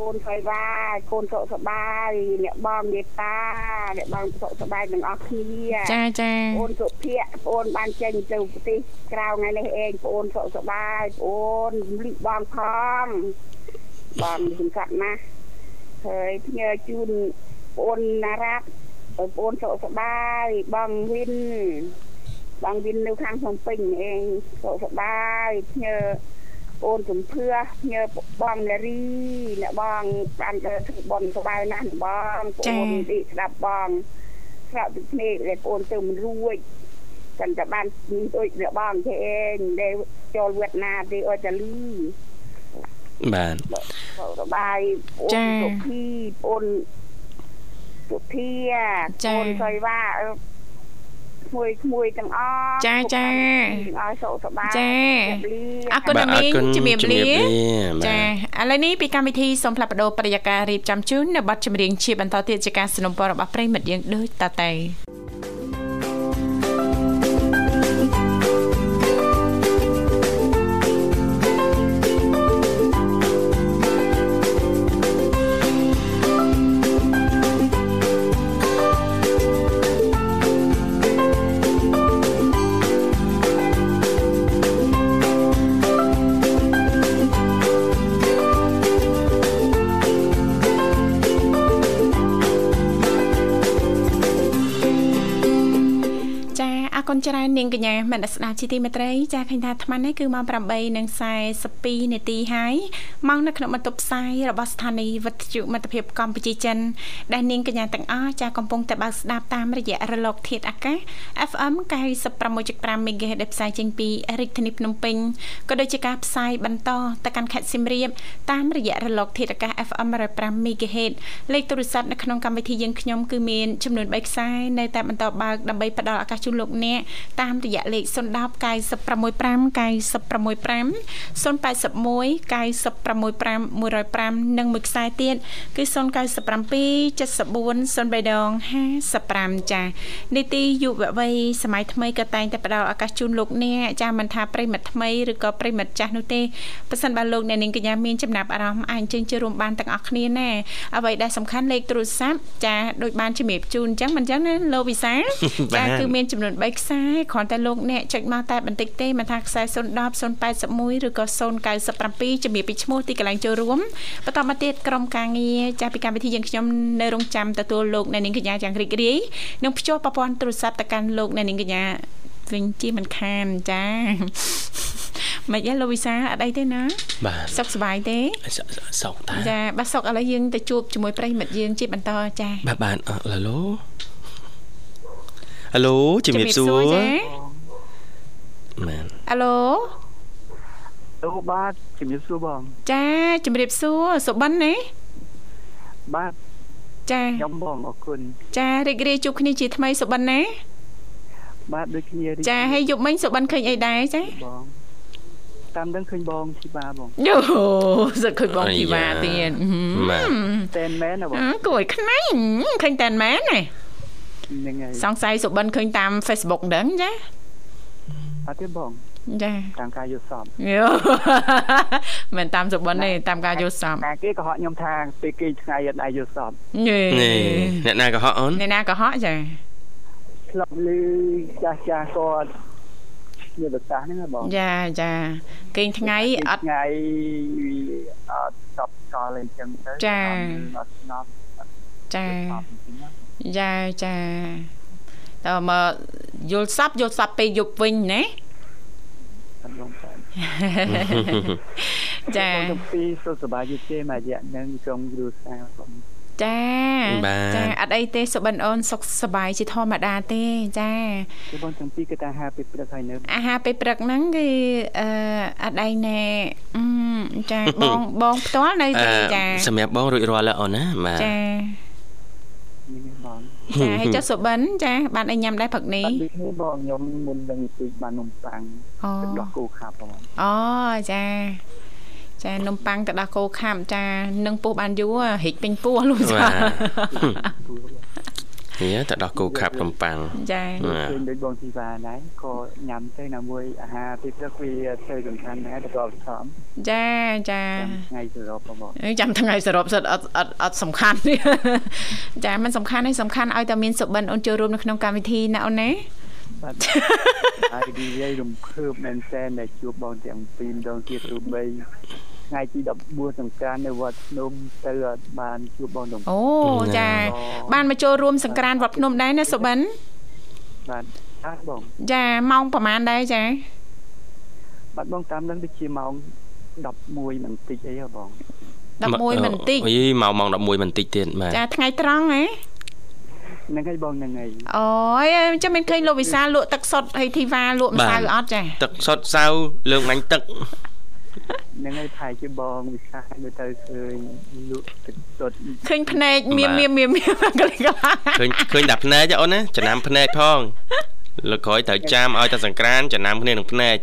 Speaker 4: កូនໄຟវ៉ាកូនសុខសប្បាយអ្នកបងមេត្តា អ្នកបងសុខសប្បាយទាំងអស់គ្នា
Speaker 1: ចាចា
Speaker 4: បងសុភ័ក្របងបានចេញទៅប្រទេសក្រៅថ្ងៃនេះឯងបងសុខសប្បាយបងលីកបងផងបងសំខាន់ណាស់ហើយផ្ញើជូនបងណារ៉ាប់បងសុខសប្បាយបងវិន បងវិននៅខាងភ្នំពេញឯងសុខសប្បាយផ្ញើអូនសំភឿញើបងលារីអ្នកបងបានទៅធ្វើបន់សบายណាស់បងអូនទីស្ដាប់បងស្រាប់ពីភ្នែកដែលអូនទៅមិនរួចតែតែបានដូចអ្នកបងទេឯងដែលចូលវៀតណាមទេអត់តែលឺ
Speaker 3: បាទ
Speaker 4: សบายអូនសុភីអូន ពុធា
Speaker 1: ចា៎
Speaker 4: កូនសុយវ៉ាអឺ ក្មួយក្មួយទាំងអស់
Speaker 1: ចា៎ចា៎
Speaker 4: ទាំងអស់សុខសប្បាយ
Speaker 1: ចា៎
Speaker 4: ជម្រាបលា
Speaker 1: អរគុណ
Speaker 3: បាទ
Speaker 1: ណាមីង
Speaker 3: អរគុណ
Speaker 1: ជំរាប
Speaker 3: ជំរា
Speaker 1: លា
Speaker 3: បលាបាទ
Speaker 1: ចាឥឡូវនេះពីកម្មវិធីសូមផ្លាប់បដោប្រយាកររៀបចំជូននៅប័ណ្ណចម្រៀងជាបន្តទៀតជាការสนับสนุนរបស់ប្រិយមិត្តយើងដូចតទៅ ច្រើននាងកញ្ញាមនស្ដាប់ជីទីមេត្រីចាឃើញថាអាត្មានេះគឺម៉ោង8:42នាទីហើយមកនៅក្នុងបន្ទប់ផ្សាយរបស់ស្ថានីយ៍វិទ្យុមិត្តភាពកម្ពុជាចិនដែលនាងកញ្ញាទាំងអស់ចាកំពុងតែបើកស្ដាប់តាមរយៈរលកធាតុអាកាស FM 96.5 MHz ដែលផ្សាយចេញពីរាជធានីភ្នំពេញក៏ដូចជាការផ្សាយបន្តទៅកាន់ខេត្តសៀមរាបតាមរយៈរលកធាតុអាកាស FM 105 MHz លេខទូរស័ព្ទនៅក្នុងកម្មវិធីយើងខ្ញុំគឺមានចំនួន3ខ្សែនៅតែបន្តបើកដើម្បីផ្ដល់ឱកាសជូនលោកអ្នកតាមរយៈលេខ010 965 965 081 965 105និងមួយខ្សែទៀតគឺ097 74 03ដង55ចា៎នីតិយុវវ័យសម័យថ្មីក៏តែងតែផ្ដល់ឱកាសជូនលោកអ្នកចា៎មិនថាប្រិមិត្តថ្មីឬក៏ប្រិមិត្តចាស់នោះទេប៉ះសិនបើលោកអ្នកនាងកញ្ញាមានចំណាប់អារម្មណ៍អាចអញ្ជើញចូលរួមបានទាំងអស់គ្នាណាអ្វីដែលសំខាន់លេខទូរស័ព្ទចា៎ដូចបានជំរាបជូនអញ្ចឹងមិនអញ្ចឹងណាលោកវិសាល
Speaker 3: បា
Speaker 1: ចា
Speaker 3: ទ
Speaker 1: គឺមានចំនួន3ខ្សែគ្រាន់តែលោកអ្នកចុចមកតែបន្តិចទេមិនថាខ្សែ010 081ឬក៏097ជំរាបពីឈ្មោះទីកន្លែងចូលរួមបន្តមកទៀតក្រុមការងារចាស់ពីកម្មវិធីយើងខ្ញុំនៅរងចាំទទួលលោកអ្នកនាងកញ្ញាយ៉ាងរីករាយនឹងភ្ជាប់ប្រព័ន្ធទូរស័ព្ទទៅកាន់លោកអ្នកនាងកញ្ញាវិញជាមិនខានចាមិនយ៉ាងលោកវិសាអត់អីទេណា
Speaker 3: បាទ
Speaker 1: សុខសប្បាយទេ
Speaker 3: សសោកតា
Speaker 1: ចាបាត់សុខឥឡូវយើងទៅជួបជាមួយប្រិយមិត្តយើងជាបន្តចា
Speaker 3: បាទបាទអឡូ ហៅឡូជំរាបសួរ
Speaker 1: ចា
Speaker 3: បាទ
Speaker 1: អាឡូ
Speaker 5: អូបាទជំរាបសួរបង
Speaker 1: ចាជំរាបសួរសុបិនណា
Speaker 5: បាទ
Speaker 1: ចា
Speaker 5: ខ្ញុំបងអរគុណ
Speaker 1: ចារីករាយជួបគ្នាជាថ្មីសុបិនណា
Speaker 5: បាទដូចគ្នារីក
Speaker 1: ចាហើយយប់មិញសុបិនឃើញអីដែរចា
Speaker 5: បងតាមដឹងឃើញបងជីបាបង
Speaker 1: យោសឹកឃើញបងធីវ៉ាទៀត
Speaker 3: បាទ
Speaker 5: តែនមែនណាបង
Speaker 1: អឺគួរឲ្យខ្នាញ់ឃើញតែនមែនណា
Speaker 5: ហ្នឹងហើយ
Speaker 1: សង្ស័យសុបិនឃើញតាម Facebook ហ្នឹងចា
Speaker 5: អត់ទេបង
Speaker 1: ចា
Speaker 5: តាមការយល់សប្តិ
Speaker 1: យោមិនតាមសុបិនទេតាមការយល់សម
Speaker 5: តែគេក៏ហក់ខ្ញុំថាពេលគេថ្ងៃអត់ដែរយល់សប្តិ
Speaker 1: យេ
Speaker 3: នេះអ្នកណាក៏ហក់អូន
Speaker 1: អ្នកណាក៏ហក់ចា
Speaker 5: ឆ្លប់លឺចាស់ចាស់គាត់ជាប្រសាសន៍ហ្នឹងណាបង
Speaker 1: ចាចាគេងថ្ងៃអត់
Speaker 5: ថ្ងៃអត់ស្បកលអញ្ចឹងទៅ
Speaker 1: ចា
Speaker 5: អត់ស្នប់
Speaker 1: ចា
Speaker 5: ស្បអញ្ចឹងណា
Speaker 1: ចាចាតើមកយល់សັບយល់សັບពេលយប់វិញណា
Speaker 5: អត់បងតែ
Speaker 1: ចា
Speaker 5: បងទៅពីសុខសប្បាយយទេមួយរយៈហ្នឹងក្រុមគ្រួសារបង
Speaker 1: ចា
Speaker 3: បាទ
Speaker 1: ចាអត់អីទេសុបិនអូនសុខសប្បាយជាធម្មតាទេចា
Speaker 5: គឺបងទាំងពីរគឺតាហាពេលព្រឹកហើយនៅ
Speaker 1: អាហារពេលព្រឹកហ្នឹងគឺអឺអត់អីណែអឺចាបងបងផ្ទាល់នៅទេចា
Speaker 3: សម្រាប់បងរួចរាល់ហើយអូនណាបាទ
Speaker 1: ចា
Speaker 5: នេះ បង
Speaker 1: ចាហើយចុះសុបិនចា បានអីញ៉ាំដែរព្រឹកនេះ
Speaker 5: អត់ដូចគ្នាបងខ្ញុំមុននឹងទីបាននំប៉័ង
Speaker 1: អូ
Speaker 5: ទឹកដោះគោខាប់បង
Speaker 1: អូចាចានំប៉័ងទៅដល់គោខាប់ចានឹងពោះបានយូរហិចពេញពោះលោកចា
Speaker 3: បាទ នេះទៅដោះគោខាប់នំប៉័ង
Speaker 1: ចា
Speaker 3: បាទ
Speaker 5: ឃើញដូចបងធីវ៉ាដែរក៏ញ៉ាំទៅណាមួយអាហារពេលព្រឹកវាទៅសំខាន់ដែរទៅដល់សំ
Speaker 1: ចាចា
Speaker 5: ថ្ងៃសរុបបង
Speaker 1: ចាំថ្ងៃសរុបសិតអត់អត់អត់សំខាន់ទេចាมันសំខាន់ទេសំខាន់ឲ្យតែមានសុបិនអូនចូលរួមនៅក្នុងកម្មវិធីណាអូនណា
Speaker 5: បាទហើយនិយាយរំភើបមែនសែនដែលជួបបងទាំងពីរម្ដងទៀតទូបី ថ្ងៃទី14សង្ក្រាននៅវត្តភ្នំទៅអត់បានជួបបងទាំង
Speaker 1: អូចាបានមកចូលរួមសង្ក្រានវត្តភ្នំដែរណាសុបិន
Speaker 5: បាទអត់បង
Speaker 1: ចាម៉ោងប្រហែលដែរចា
Speaker 5: បាទបងតាមនឹងដូចជាម៉ោង11បន្តិចអីហ៎បង
Speaker 1: 11មិនតិច
Speaker 3: អីមកម៉ោង11បន្តិចទៀតបាទ
Speaker 1: ចាថ្ងៃត្រង់ហ៎
Speaker 5: ហ្នឹងហើយបងហ្នឹងហើយ
Speaker 1: អូយចាំមិនឃើញលោកវិសាលលក់ទឹកសុទ្ធហើយធីវ៉ាលក់ម្សៅអត់ចា
Speaker 3: ទឹកសុទ្ធសៅលើកមាញ់ទឹក
Speaker 5: ហ្នឹងហើយថៃជាបងវិសាមើលទៅឃើញលក់ទឹកសុទ្ធ
Speaker 1: ឃើញភ្នែកមៀមមៀមមៀមមៀមកលិកឡា
Speaker 3: ឃើញឃើញតែភ្នែកទេអូនណាចំណាំភ្នែកផងលើកក្រោយត្រូវចាំឲ្យតែសង្ក្រានចំណាំគ្នានឹងភ្នែក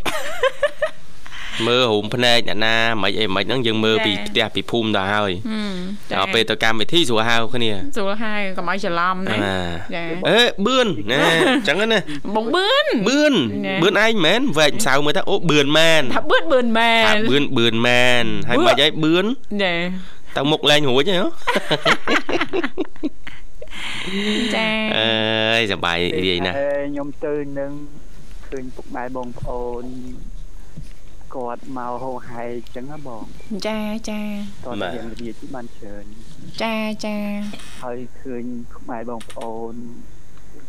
Speaker 3: មើលរូមភ្នែកអ្នកណាមិនអីមិនហ្នឹងយើងមើលពីផ្ទះពីភូមិដល់ហើយ
Speaker 1: ហឹម
Speaker 3: ដល់ពេលទៅកម្មវិធីស្រួលហៅគ្នា
Speaker 1: ស្រួលហើយកុំឲ្យច្រឡំណា
Speaker 3: អា
Speaker 1: ចា
Speaker 3: អេបឿនណាអញ្ចឹងណា
Speaker 1: បងបឿន
Speaker 3: បឿន
Speaker 1: ណែ
Speaker 3: បឿនឯងមែនវែកម្សៅមើលទៅអូបឿនមែន
Speaker 1: ថាបឿនបឿនមែន
Speaker 3: ថាបឿនបឿនមែនហើយមិនអីបឿន
Speaker 1: ចា
Speaker 3: ទៅមុខលែងរួចហ៎
Speaker 1: ចា
Speaker 3: អើយសប្បាយរាយណាស់
Speaker 5: ហើយខ្ញុំទៅនឹងឃើញពុកម៉ែបងប្អូន គាត់មកហោហែអញ្ចឹងណាបង
Speaker 1: ចាចា
Speaker 5: តោះយើងនិយាយទីបានច្រើន
Speaker 1: ចាចា
Speaker 5: ហើយឃើញខ្មែរបងប្អូន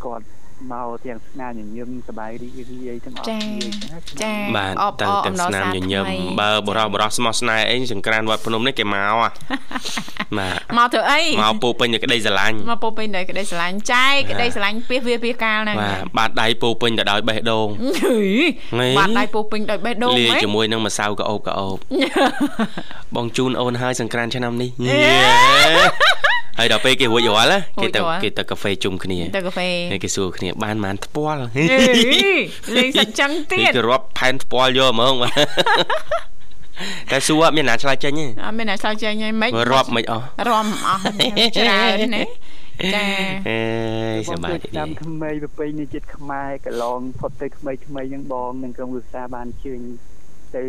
Speaker 5: គាត់ មកទាំងស្នាញញញឹមសប្បាយរីករាយទាំងអស់គ្នាអញ្ចឹងណា
Speaker 1: ចា
Speaker 3: បាទ
Speaker 1: អប
Speaker 3: ទៅ
Speaker 1: អរ
Speaker 3: ទៅ
Speaker 1: អំណរ
Speaker 3: ស្នាម
Speaker 1: សាទ
Speaker 3: ញញឹម
Speaker 1: ថ្មី
Speaker 3: បើបរោះបរោះស្មោះស្នេហ៍អីសង្ក្រានវត្តភ្នំនេះគេមកហ៎បាទ
Speaker 1: មកធ្វើអី
Speaker 3: មកពោពេញតែក្តីស្រឡាញ់
Speaker 1: មកពោពេញដោយក្តីស្រឡាញ់ចែកក្តីស្រឡាញ់ពីវាពីកាលហ្នឹង
Speaker 3: បាទបាតដៃពោពេញទៅដោយបេះដូង
Speaker 1: ហី
Speaker 3: ហី
Speaker 1: បាត់ដៃពោពេញដោយបេះដូង
Speaker 3: លាយ
Speaker 1: ហ៎
Speaker 3: ជាមួយនឹងម្សៅក្អូបក្អូបបងជូនអូនហើយសង្ក្រានឆ្នាំនេះញ៉េហើយដល់ពេលគេរួចរាល់ណាគេទៅគេទៅកាហ្វេជុំគ្នា
Speaker 1: ទៅកាហ្វេ
Speaker 3: ហើយគេសួរគ្នាបានប៉ុន្មានថ្ពាល់
Speaker 1: ហេលេងសាច់ចឹងទៀ
Speaker 3: នេះ
Speaker 1: ត
Speaker 3: គេរាប់ផែនថ្ពាល់យកហ្មងបាទតែសួរអត់មានណាឆ្លើយចេញទេ
Speaker 1: អត់មានអ្នកឆ្លើយចេញហីម៉េច
Speaker 3: មើលរាប់មិនអស់
Speaker 1: រំអស់ច្រើនណាចា
Speaker 3: អេយសប្បាយ
Speaker 5: បង
Speaker 3: ទេ
Speaker 5: ឆ្នាំថ្មីប្រពៃណីជាតិខ្មែរកន្លងផុតទៅថ្មីថ្មីហ្នឹងបងនឹងក្រុមវិសាបានជើញទៅ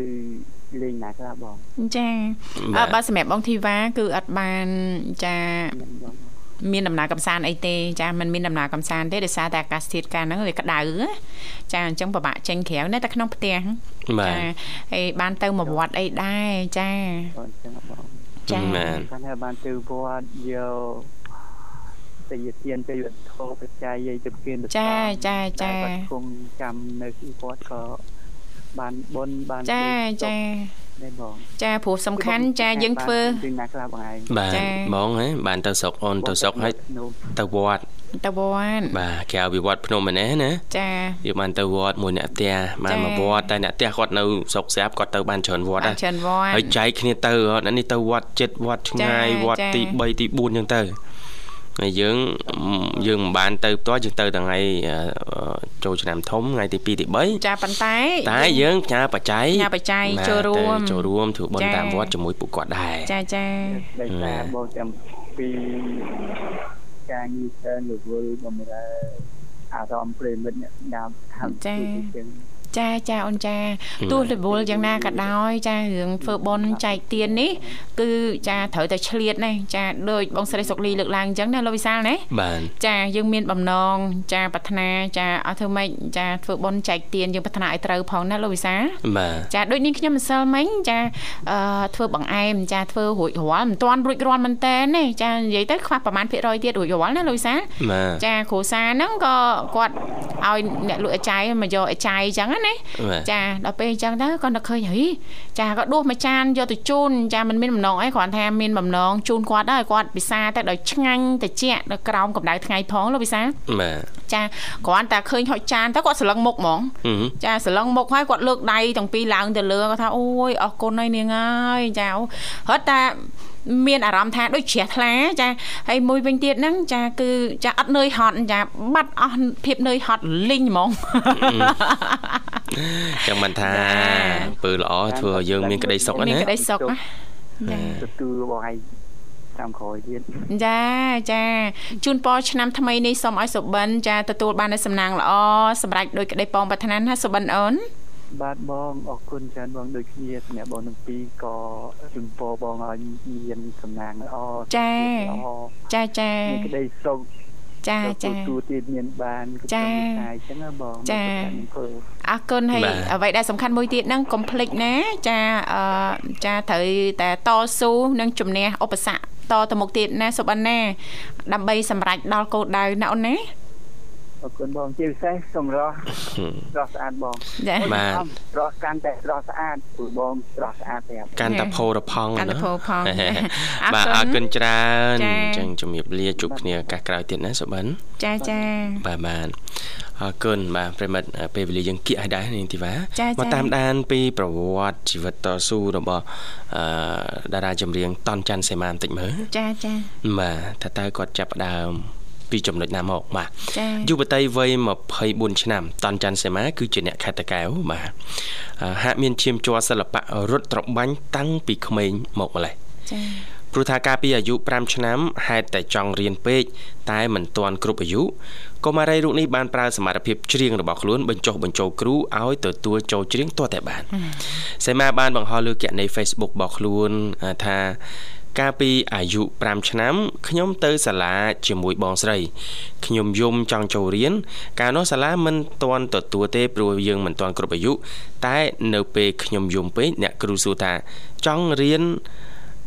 Speaker 5: លេងណាខ្លះបង
Speaker 1: ចាអើបើសម្រាប់បងធីវ៉ាគឺអត់បានចា
Speaker 5: ហ្នឹងបង
Speaker 1: មានដំណើរកំសាន្តអីទេចាมันមានដំណើរកំសាន្តទេដោយសារតែអាកាសធាតុកាលហ្នឹងវាក្តៅណាចាអញ្ចឹងពិបាកចេញក្រៅនៅតែក្នុងផ្ទះ
Speaker 3: បាទ
Speaker 1: ចាហើយបានទៅមកវត្តអីដែរចា
Speaker 5: បងអញ្ចឹងបង
Speaker 1: ចា
Speaker 3: បាទ
Speaker 5: គាត់ថាបានទៅវត្តយកទៅយទានទៅវត្ថុបច្ច័យទៅពៀនទៅ
Speaker 1: ចាចាចា
Speaker 5: គាត់គង់ចាំនៅទីវត្តក៏ បានបុណ្យបាន
Speaker 1: ចាចា
Speaker 5: ដែរបង
Speaker 1: ចាព្រោះសំខាន់ចាយើងធ្វើ
Speaker 5: ជើងណាខ្លះបងឯង
Speaker 3: បាទ
Speaker 1: ចា៎
Speaker 3: បងហ៎បានទៅស្រុកអូនទៅស្រុកហើយ
Speaker 5: នោះ
Speaker 3: ទៅវត្ត
Speaker 1: ទៅវត្ត
Speaker 3: បាទក្រៅពីវត្តភ្នំឯនេះណា
Speaker 1: ចា
Speaker 3: យើងបានទៅវត្តមួយអ្នកផ្ទះបាន
Speaker 1: ចា៎
Speaker 3: មកវត្តតែអ្នកផ្ទះគាត់នៅស្រុកស្រាប់គាត់ទៅបានច្រើនវត្ត
Speaker 1: បា
Speaker 3: ដែរ
Speaker 1: នច្រើនវត្ត
Speaker 3: ហើយចែកគ្នាទៅអត់អានេះទៅវត្តចិត្តវត្តឆ្ងាយ
Speaker 1: ចា៎
Speaker 3: វត្ត
Speaker 1: ចា៎
Speaker 3: ទី3ទី4អញ្ចឹងទៅ ហើយយើងយើងមិនបានទៅផ្ទាល់យើងទៅថ្ងៃអឺចូលឆ្នាំធំថ្ងៃទី2ទី3
Speaker 1: ចាប៉ុន្តែ
Speaker 3: តែយើងផ្ញើបច្ច័យ
Speaker 1: ផ្ញើបច្ច័យ
Speaker 3: បាទ
Speaker 1: ចូលរួម
Speaker 3: ទៅចូលរួមធ្វើបុណ្យ
Speaker 1: ចា៎
Speaker 3: តាមវត្តជាមួយពួកគាត់ដែរ
Speaker 1: ចាចា
Speaker 5: ដោយសារបងចាំពីការងារច្រើនរវល់បំរើអារម្មណ៍ប្រិមិត្តអ្នកស្ដាប់ថាជាចឹង
Speaker 1: ចាចាអូនចាទោះរវល់យ៉ាងណាក៏ដោយចារឿងធ្វើបន់ចែកទៀននេះគឺចាត្រូវតែឆ្លៀតណាចាដូចបងស្រីសុកលីលើកឡើងអញ្ចឹងណាលោកវិសាលណា
Speaker 3: បាទ
Speaker 1: ចាយើងមានបំណងចាប្រាថ្នាចាអត់ធ្វើម៉េចចាធ្វើបន់ចែកទៀនយើងប្រាថ្នាឲ្យត្រូវផងណាលោកវិសាល
Speaker 3: បាទ
Speaker 1: ចាដូចនេះខ្ញុំម្សិលមិញចាអឺធ្វើបង្អែមចាធ្វើរួចរាល់មិនទាន់រួចរាល់មែនតើណាចានិយាយទៅខ្វះប្រហែលភាគរយទៀតរួចរាល់ណាលោកវិសាល
Speaker 3: បាទ
Speaker 1: ចាគ្រូសាហ្នឹងក៏គាត់ឲ្យអ្នកលក់អាចារ្យមកយកអាចារ្យអញ្ចឹងណា
Speaker 3: បាទ
Speaker 1: ចាដល់ពេលអញ្ចឹងទៅគាត់នឹកឃើញហីចាក៏ដួសមួយចានយកទៅជូនចាមិនមានបំណងអីគ្រាន់ថាមានបំណងជូនគាត់ដែរគាត់ពិសាតែដោយឆ្ងាញ់តិចនៅក្រោមកម្ដៅថ្ងៃផងលោកវិសា
Speaker 3: បាទ
Speaker 1: ចាគ្រាន់តែឃើញហុចចានទៅគាត់ស្រឡឹងមុខហ្មង
Speaker 3: ហឹម
Speaker 1: ចាស្រឡឹងមុខហើយគាត់លើកដៃទាំងពីរឡើងទៅលើគាត់ថាអូយអរគុណហើយនាងហើយចាអូរត់តែមានអារម្មណ៍ថាដូចជ្រះថ្លាចាហើយមួយវិញទៀតហ្នឹងចាគឺចាអត់នឿយហត់ចាបាត់អស់ភាពនឿយហត់លីងហ្មង
Speaker 3: ចាំមិនថា
Speaker 1: ចា៎
Speaker 3: ពើល្អធ្វើឲ្យយើងមានក្តីសុខ
Speaker 1: មាន
Speaker 3: ណា
Speaker 1: ក្តីសុខណាចា
Speaker 5: ទទួលបងឯង តាមក្រោយទៀត
Speaker 1: ចាចាជូនពរឆ្នាំថ្មីនេះសូមឲ្យសុបិនចាទទួលបាននូវសំណាងល្អសម្រាប់ដោយក្តីប៉ងប្រាថ្នាណាសុបិនអូន
Speaker 5: បាទបងអរគុណច្រើនបងដូចគ្នាសម្រាប់បងទាំងពីរក៏ជំពរបងឲ្យមានសំណាងល្អ
Speaker 1: ចា
Speaker 5: ល្អ
Speaker 1: ចាចា
Speaker 5: មានក្តីសុខ
Speaker 1: ចា
Speaker 5: ទៅ
Speaker 1: ចា
Speaker 5: ទូទៀតមានបាន
Speaker 1: ចា
Speaker 5: តែអញ្ចឹងណាបង
Speaker 1: ចា
Speaker 5: អង្គើ
Speaker 1: អរគុណហើយ
Speaker 3: បាទ
Speaker 1: អ្វីដែលសំខាន់មួយទៀតហ្នឹងកុំភ្លេចណា ចាអឺចាត្រូវតែតស៊ូនិងជំនះឧបសគ្គតទៅមុខទៀតណាសុបិនណាដើម្បីសម្រេចដល់គោលដៅណាអូនណា
Speaker 5: អអរគុណបងជាពិសេសសំរោះស្រស់ស្អាតបង
Speaker 1: ចា
Speaker 3: បាទ
Speaker 5: ស្រស់កាន់តែស្រស់ស្អាតព្រោះបងស្រស់ស្អាតប្រាប់
Speaker 3: កាន់តែផោរផង់
Speaker 1: កាន់តែផូរផង
Speaker 3: បាទអរគុណច្រើន
Speaker 1: ចា៎
Speaker 3: អញ្ចឹងជំរាបលាជួបគ្នាឱកាសក្រោយទៀតណាសុបិន
Speaker 1: ចាចា
Speaker 3: បាទបាទអរគុណបាទប្រិមិត្តពេលវេលាយើងគៀកឲ្យដែរនាងធីវ៉ា
Speaker 1: ចា៎
Speaker 3: មក
Speaker 1: ចា៎
Speaker 3: តាមដានពីប្រវត្តិជីវិតតស៊ូរបស់អឺតារាចម្រៀងតនច័ន្ទសេមាបន្តិចមើល
Speaker 1: ចាចា
Speaker 3: បាទថាតើគាត់ចាប់ផ្ដើម ពីចំណុចណាមកបាទ
Speaker 1: ចា
Speaker 3: យុវតីវ័យ24ឆ្នាំតនច័ន្ទសេមាគឺជាអ្នកខេត្តតាកែវបាទអឺហាក់មានឈាមជ័រសិល្បៈរត់ត្របាញ់តាំងពីក្មេងមកម្លេះ
Speaker 1: ចា
Speaker 3: ព្រោះថាកាលពីអាយុ5ឆ្នាំហេតុតែចង់រៀនពេកតែមិនទាន់គ្រប់អាយុកុមារីរូបនេះបានប្រើសមត្ថភាពច្រៀងរបស់ខ្លួនបញ្ចុះបញ្ចូលគ្រូឲ្យទទួលចូលច្រៀងទាល់តែបានសេមាបានបង្ហោះលើគណនី Facebook របស់ខ្លួនអឺថា កាលពីអាយុ5ឆ្នាំខ្ញុំទៅសាលាជាមួយបងស្រីខ្ញុំយំចង់ចូលរៀនកាលនោះសាលាមិនទាន់ទទួលទេព្រោះយើងមិនទាន់គ្រប់អាយុតែនៅពេលខ្ញុំយំពេកអ្នកគ្រូសួរថាចង់រៀន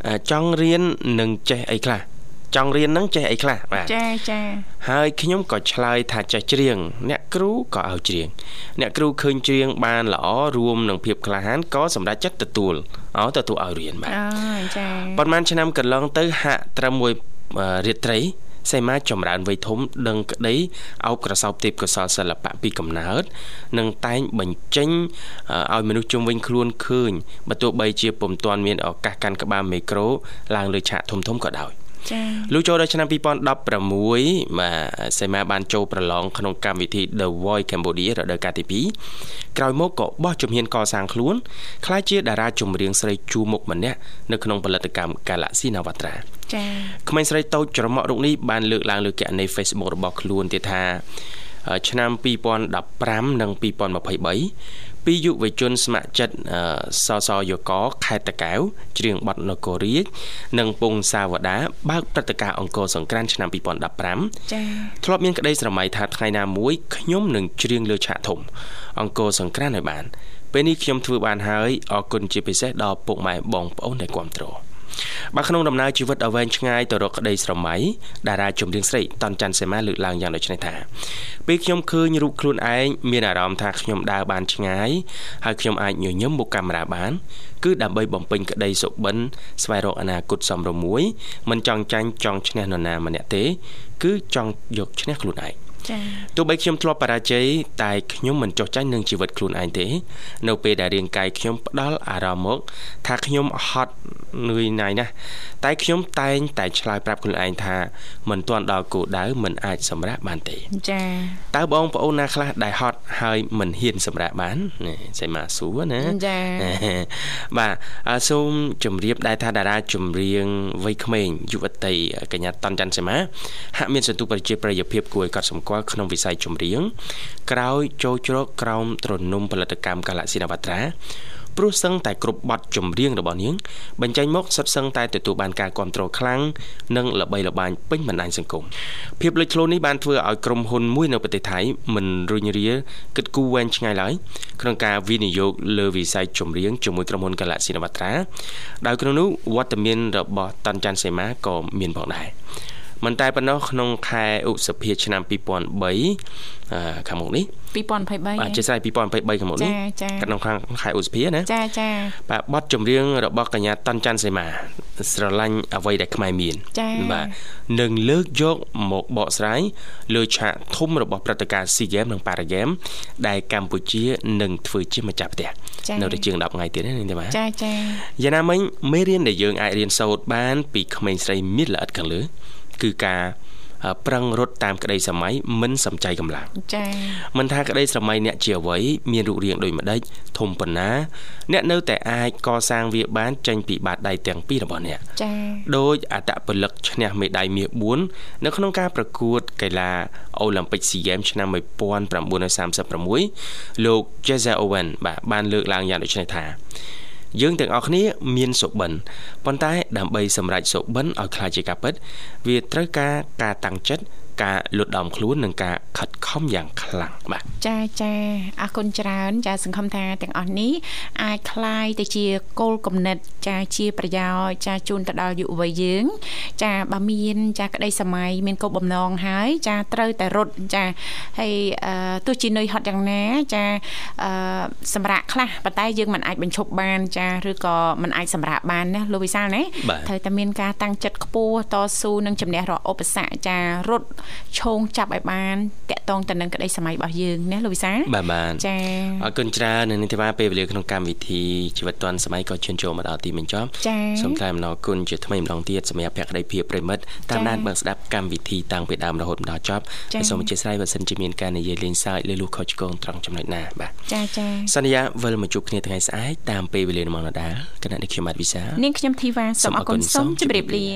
Speaker 3: អឺចង់រៀននឹងចេះអីខ្លះ ចង់រៀននឹងចេះអីខ្លះបាទ
Speaker 1: ចាចា
Speaker 3: ហើយខ្ញុំក៏ឆ្លើយថាចេះច្រៀងអ្នកគ្រូក៏ឲ្យច្រៀងអ្នកគ្រូឃើញច្រៀងបានល្អរួមនឹងភាពក្លាហានក៏សម្រេចចិត្តទទួលឲ្យទទួលឲ្យរៀនបាទ
Speaker 1: អូចា
Speaker 3: ប៉ុន្មានឆ្នាំកន្លងទៅហាក់ត្រឹមមួយអឺរាត្រីសេមាចម្រើនវ័យធំដឹងក្តីអោបក្រសោបទេពកោសលសិល្បៈពីកំណើតនិងតែងបញ្ចេញអឺឲ្យមនុស្សជុំវិញខ្លួនឃើញបើទោះបីជាពុំទាន់មានឱកាសកាន់ក្បាលមីក្រូឡើងលើឆាកធំធំៗក៏ដោយ
Speaker 1: ចា
Speaker 3: លុះចូលដល់ឆ្នាំ2016បាទសេមាបានចូលប្រឡងក្នុងកម្មវិធី The Voice Cambodia រដូវកាលទី2ក្រោយមកក៏បោះជំហានកសាងខ្លួនក្លាយជាតារាចម្រៀងស្រីជួរមុខម្នាក់នៅក្នុងផលិតកម្ម Galaxy Navatra
Speaker 1: ចា
Speaker 3: ក្មេងស្រីតូចច្រមុះរូបនេះបានលើកឡើងលើគណនី Facebook របស់ខ្លួនទៀតថាអឺឆ្នាំ2015និង2023 ពីយុវជនស្ម័គ្រចិត្តអឺសសយក ខេត្តតាកែវច្រៀងបទនគររាជនិងពងសាវតាបើកព្រឹត្តិការណ៍អង្គរសង្ក្រាន្តឆ្នាំ2015
Speaker 1: ចា
Speaker 3: ធ្លាប់មានក្តីស្រមៃថាថ្ងៃណាមួយខ្ញុំនឹងច្រៀងលើឆាកធំ អង្គរសង្ក្រាន្តឲ្យបានពេលនេះខ្ញុំធ្វើបានហើយអរគុណជាពិសេសដល់ពុកម៉ែបងប្អូនដែលគ្រប់គ្រង បាទក្នុងដំណើរជីវិតដ៏វែងឆ្ងាយទៅរកក្តីស្រមៃតារាចម្រៀងស្រីតនច័ន្ទសេមាលើកឡើងយ៉ាងដូចនេះថាពេលខ្ញុំឃើញរូបខ្លួនឯងមានអារម្មណ៍ថាខ្ញុំដើរបានឆ្ងាយហើយខ្ញុំអាចញញឹមមុខកាមេរ៉ាបានគឺដើម្បីបំពេញក្តីសុបិនស្វែងរកអនាគតសមរម្យមិនចង់ចាញ់ចង់ឈ្នះនរណាម្នាក់ទេ គឺចង់យកឈ្នះខ្លួនឯង
Speaker 1: ចា
Speaker 3: ទោះបីខ្ញុំធ្លាប់បរាជ័យតែខ្ញុំមិនចោះចាញ់នឹងជីវិតខ្លួនឯងទេ នៅពេលដែលរាងកាយខ្ញុំផ្ដល់អារម្មណ៍មក ថាខ្ញុំហត់នឿយណាយណាស់តែខ្ញុំតែងតែឆ្លើយប្រាប់ខ្លួនឯងថាមិនទាន់ដល់គោលដៅមិនអាចសម្រេចបានទេ
Speaker 1: ចា
Speaker 3: តើបងប្អូនណាខ្លះដែលហត់ហើយមិនហ៊ានសម្រេចបាននេះសៃម៉ាស៊ូណា
Speaker 1: ចា
Speaker 3: បាទអឺសូមជម្រាបដែរថាតារាចម្រៀងវ័យក្មេងយុវតីកញ្ញាតនច័ន្ទសីមាហាក់មានសន្ទុះប្រជាប្រិយភាពគួរឲ្យកត់សម្គាល់ក្នុងវិស័យចម្រៀងក្រោយចូលជ្រកក្រោមទ្រនំផលិតកម្មកាឡាស៊ីណាវត្រាព្រោះសឹងតែគ្រប់បទចម្រៀងរបស់នាងបញ្ចេញមកសុទ្ធសឹងតែទទួលបានការគ្រប់គ្រងខ្លាំងនិងល្បីល្បាញពេញបណ្ដាញសង្គមភាពលេចធ្លោនេះបានធ្វើឲ្យក្រុមហ៊ុនមួយនៅប្រទេសថៃមិនរុញរាគិតគូរវែងឆ្ងាយឡើយក្នុងការវិនិយោគលើវិស័យចម្រៀងជាមួយក្រុមហ៊ុន Galaxy Navatra ដោយក្នុងនោះវត្តមានរបស់តនច័ន្ទសេមាក៏មានផងដែរ មិនតែប៉ុណ្ណោះក្នុងខែឧសភាឆ្នាំ2003អឺខាងមុខនេះ
Speaker 1: 2023
Speaker 3: បាទជាស្រ័យ2023ខាងមុខនេះ
Speaker 1: ចាចា
Speaker 3: ក្នុងខាងខែឧសភាណា
Speaker 1: ចាចា
Speaker 3: បាទបទចម្រៀងរបស់កញ្ញាតនច័ន្ទសេមាស្រឡាញ់អ្វីដែលខ្មែរមាន
Speaker 1: ចា
Speaker 3: បាទនឹងលើកយកមកបកស្រាយលើឆាកធំរបស់ព្រឹត្តិការណ៍ SEA Games និង Para Games ដែលកម្ពុជានឹងធ្វើជាម្ចាស់ផ្ទះ
Speaker 1: ចា
Speaker 3: នៅតែជាង10ថ្ងៃទៀតណានេះទេបាទ
Speaker 1: ចាចា
Speaker 3: យ៉ាងណាមិញមេរៀនដែលយើងអាចរៀនសូត្របានពីក្មេងស្រីមានល្អិតខាងលើ គឺការអឺប្រឹងរត់តាមក្តីសម័យមិនសំចៃកម្លាំង
Speaker 1: ចា
Speaker 3: មិនថាក្តីស្រមៃអ្នកជាអ្វីមានរូបរាងដូចម្ដេចធំប៉ុណ្ណាអ្នកនៅតែអាចកសាងវាបានចេញពីបាតដៃទាំងពីររបស់អ្នក
Speaker 1: ចា
Speaker 3: ដោយអតពលិកឈ្នះមេដាយមាស4នៅក្នុងការប្រកួតកីឡាអូឡ িম্প ិក SEA Games ឆ្នាំ1936លោក Jesse Owen បាទបានលើកឡើងយ៉ាងដូចនេះថា យើងទាំងអស់គ្នាមានសុបិនប៉ុន្តែដើម្បីសម្រេចសុបិនឲ្យខ្លាចជាការពិត វាត្រូវការការតាំងចិត្ត ការលុតដំខ្លួននិងការខិតខ ខំយ៉ាងខ្លាំងបាទ
Speaker 1: ចាចាអរគុណច្រើនចាសង្ឃឹមថាទាំងអស់នេះអាចคลายទៅជាគោលគំនិត ចាជាប្រយោជន៍ចាជូនទៅដល់យុវវ័យយើង ចាបើមានចាក្តីសម័យមានគោលបំណងហើយ ចាត្រូវតែរត់ចាហើយអឺទោះជានឿយហត់យ៉ាងណា ចាអឺសម្រាប់ខ្លះប៉ុន្តែយើងមិនអាចបញ្ឈប់បាន ចាឬក៏មិនអាចសម្រាប់បានណាលោកវិសាលណា
Speaker 3: បាទ
Speaker 1: ត្រូវតែមានការតាំងចិត្តខ្ពស់តស៊ូនិងជំនះរាល់ឧបសគ្គចារត់ ឈោងចាប់ឲ្យបានតកតងទៅនឹងក្តីសម័យរបស់យើងណាលោកវិសាល
Speaker 3: បាទបាទ
Speaker 1: ចា
Speaker 3: អរគុណច្រើននៅនេះទេបាទពេលវេលាក្នុងកម្មវិធីជីវិតឌွန်សម័យក៏ជឿនចូលមកដល់ទីបញ្ចប់
Speaker 1: ចា
Speaker 3: សូមថ្លែងអំណរគុណជាថ្មីម្ដងទៀតសម្រាប់ភក្ដីភាពប្រិមិត្តតាមដានបើកស្ដាប់កម្មវិធីតាំងពីដើមរហូតមកដល់ចប់
Speaker 1: ចា៎
Speaker 3: ហើយសូមអធិស្ឋានបើសិនជាមានការនិយាយលេងសើចឬលុះខុសឆ្គងត្រង់ចំណុចណាបាទ
Speaker 1: ចាចា
Speaker 3: សន្យាវិលមកជួបគ្នាថ្ងៃស្អែកតាមពេលវេលាម៉ោងដដែលគណៈនេះខ្ញុំបាទវិសាល
Speaker 1: នាងខ្ញុំធីវ៉ាសូមអរគុណសូមជម្រាបលា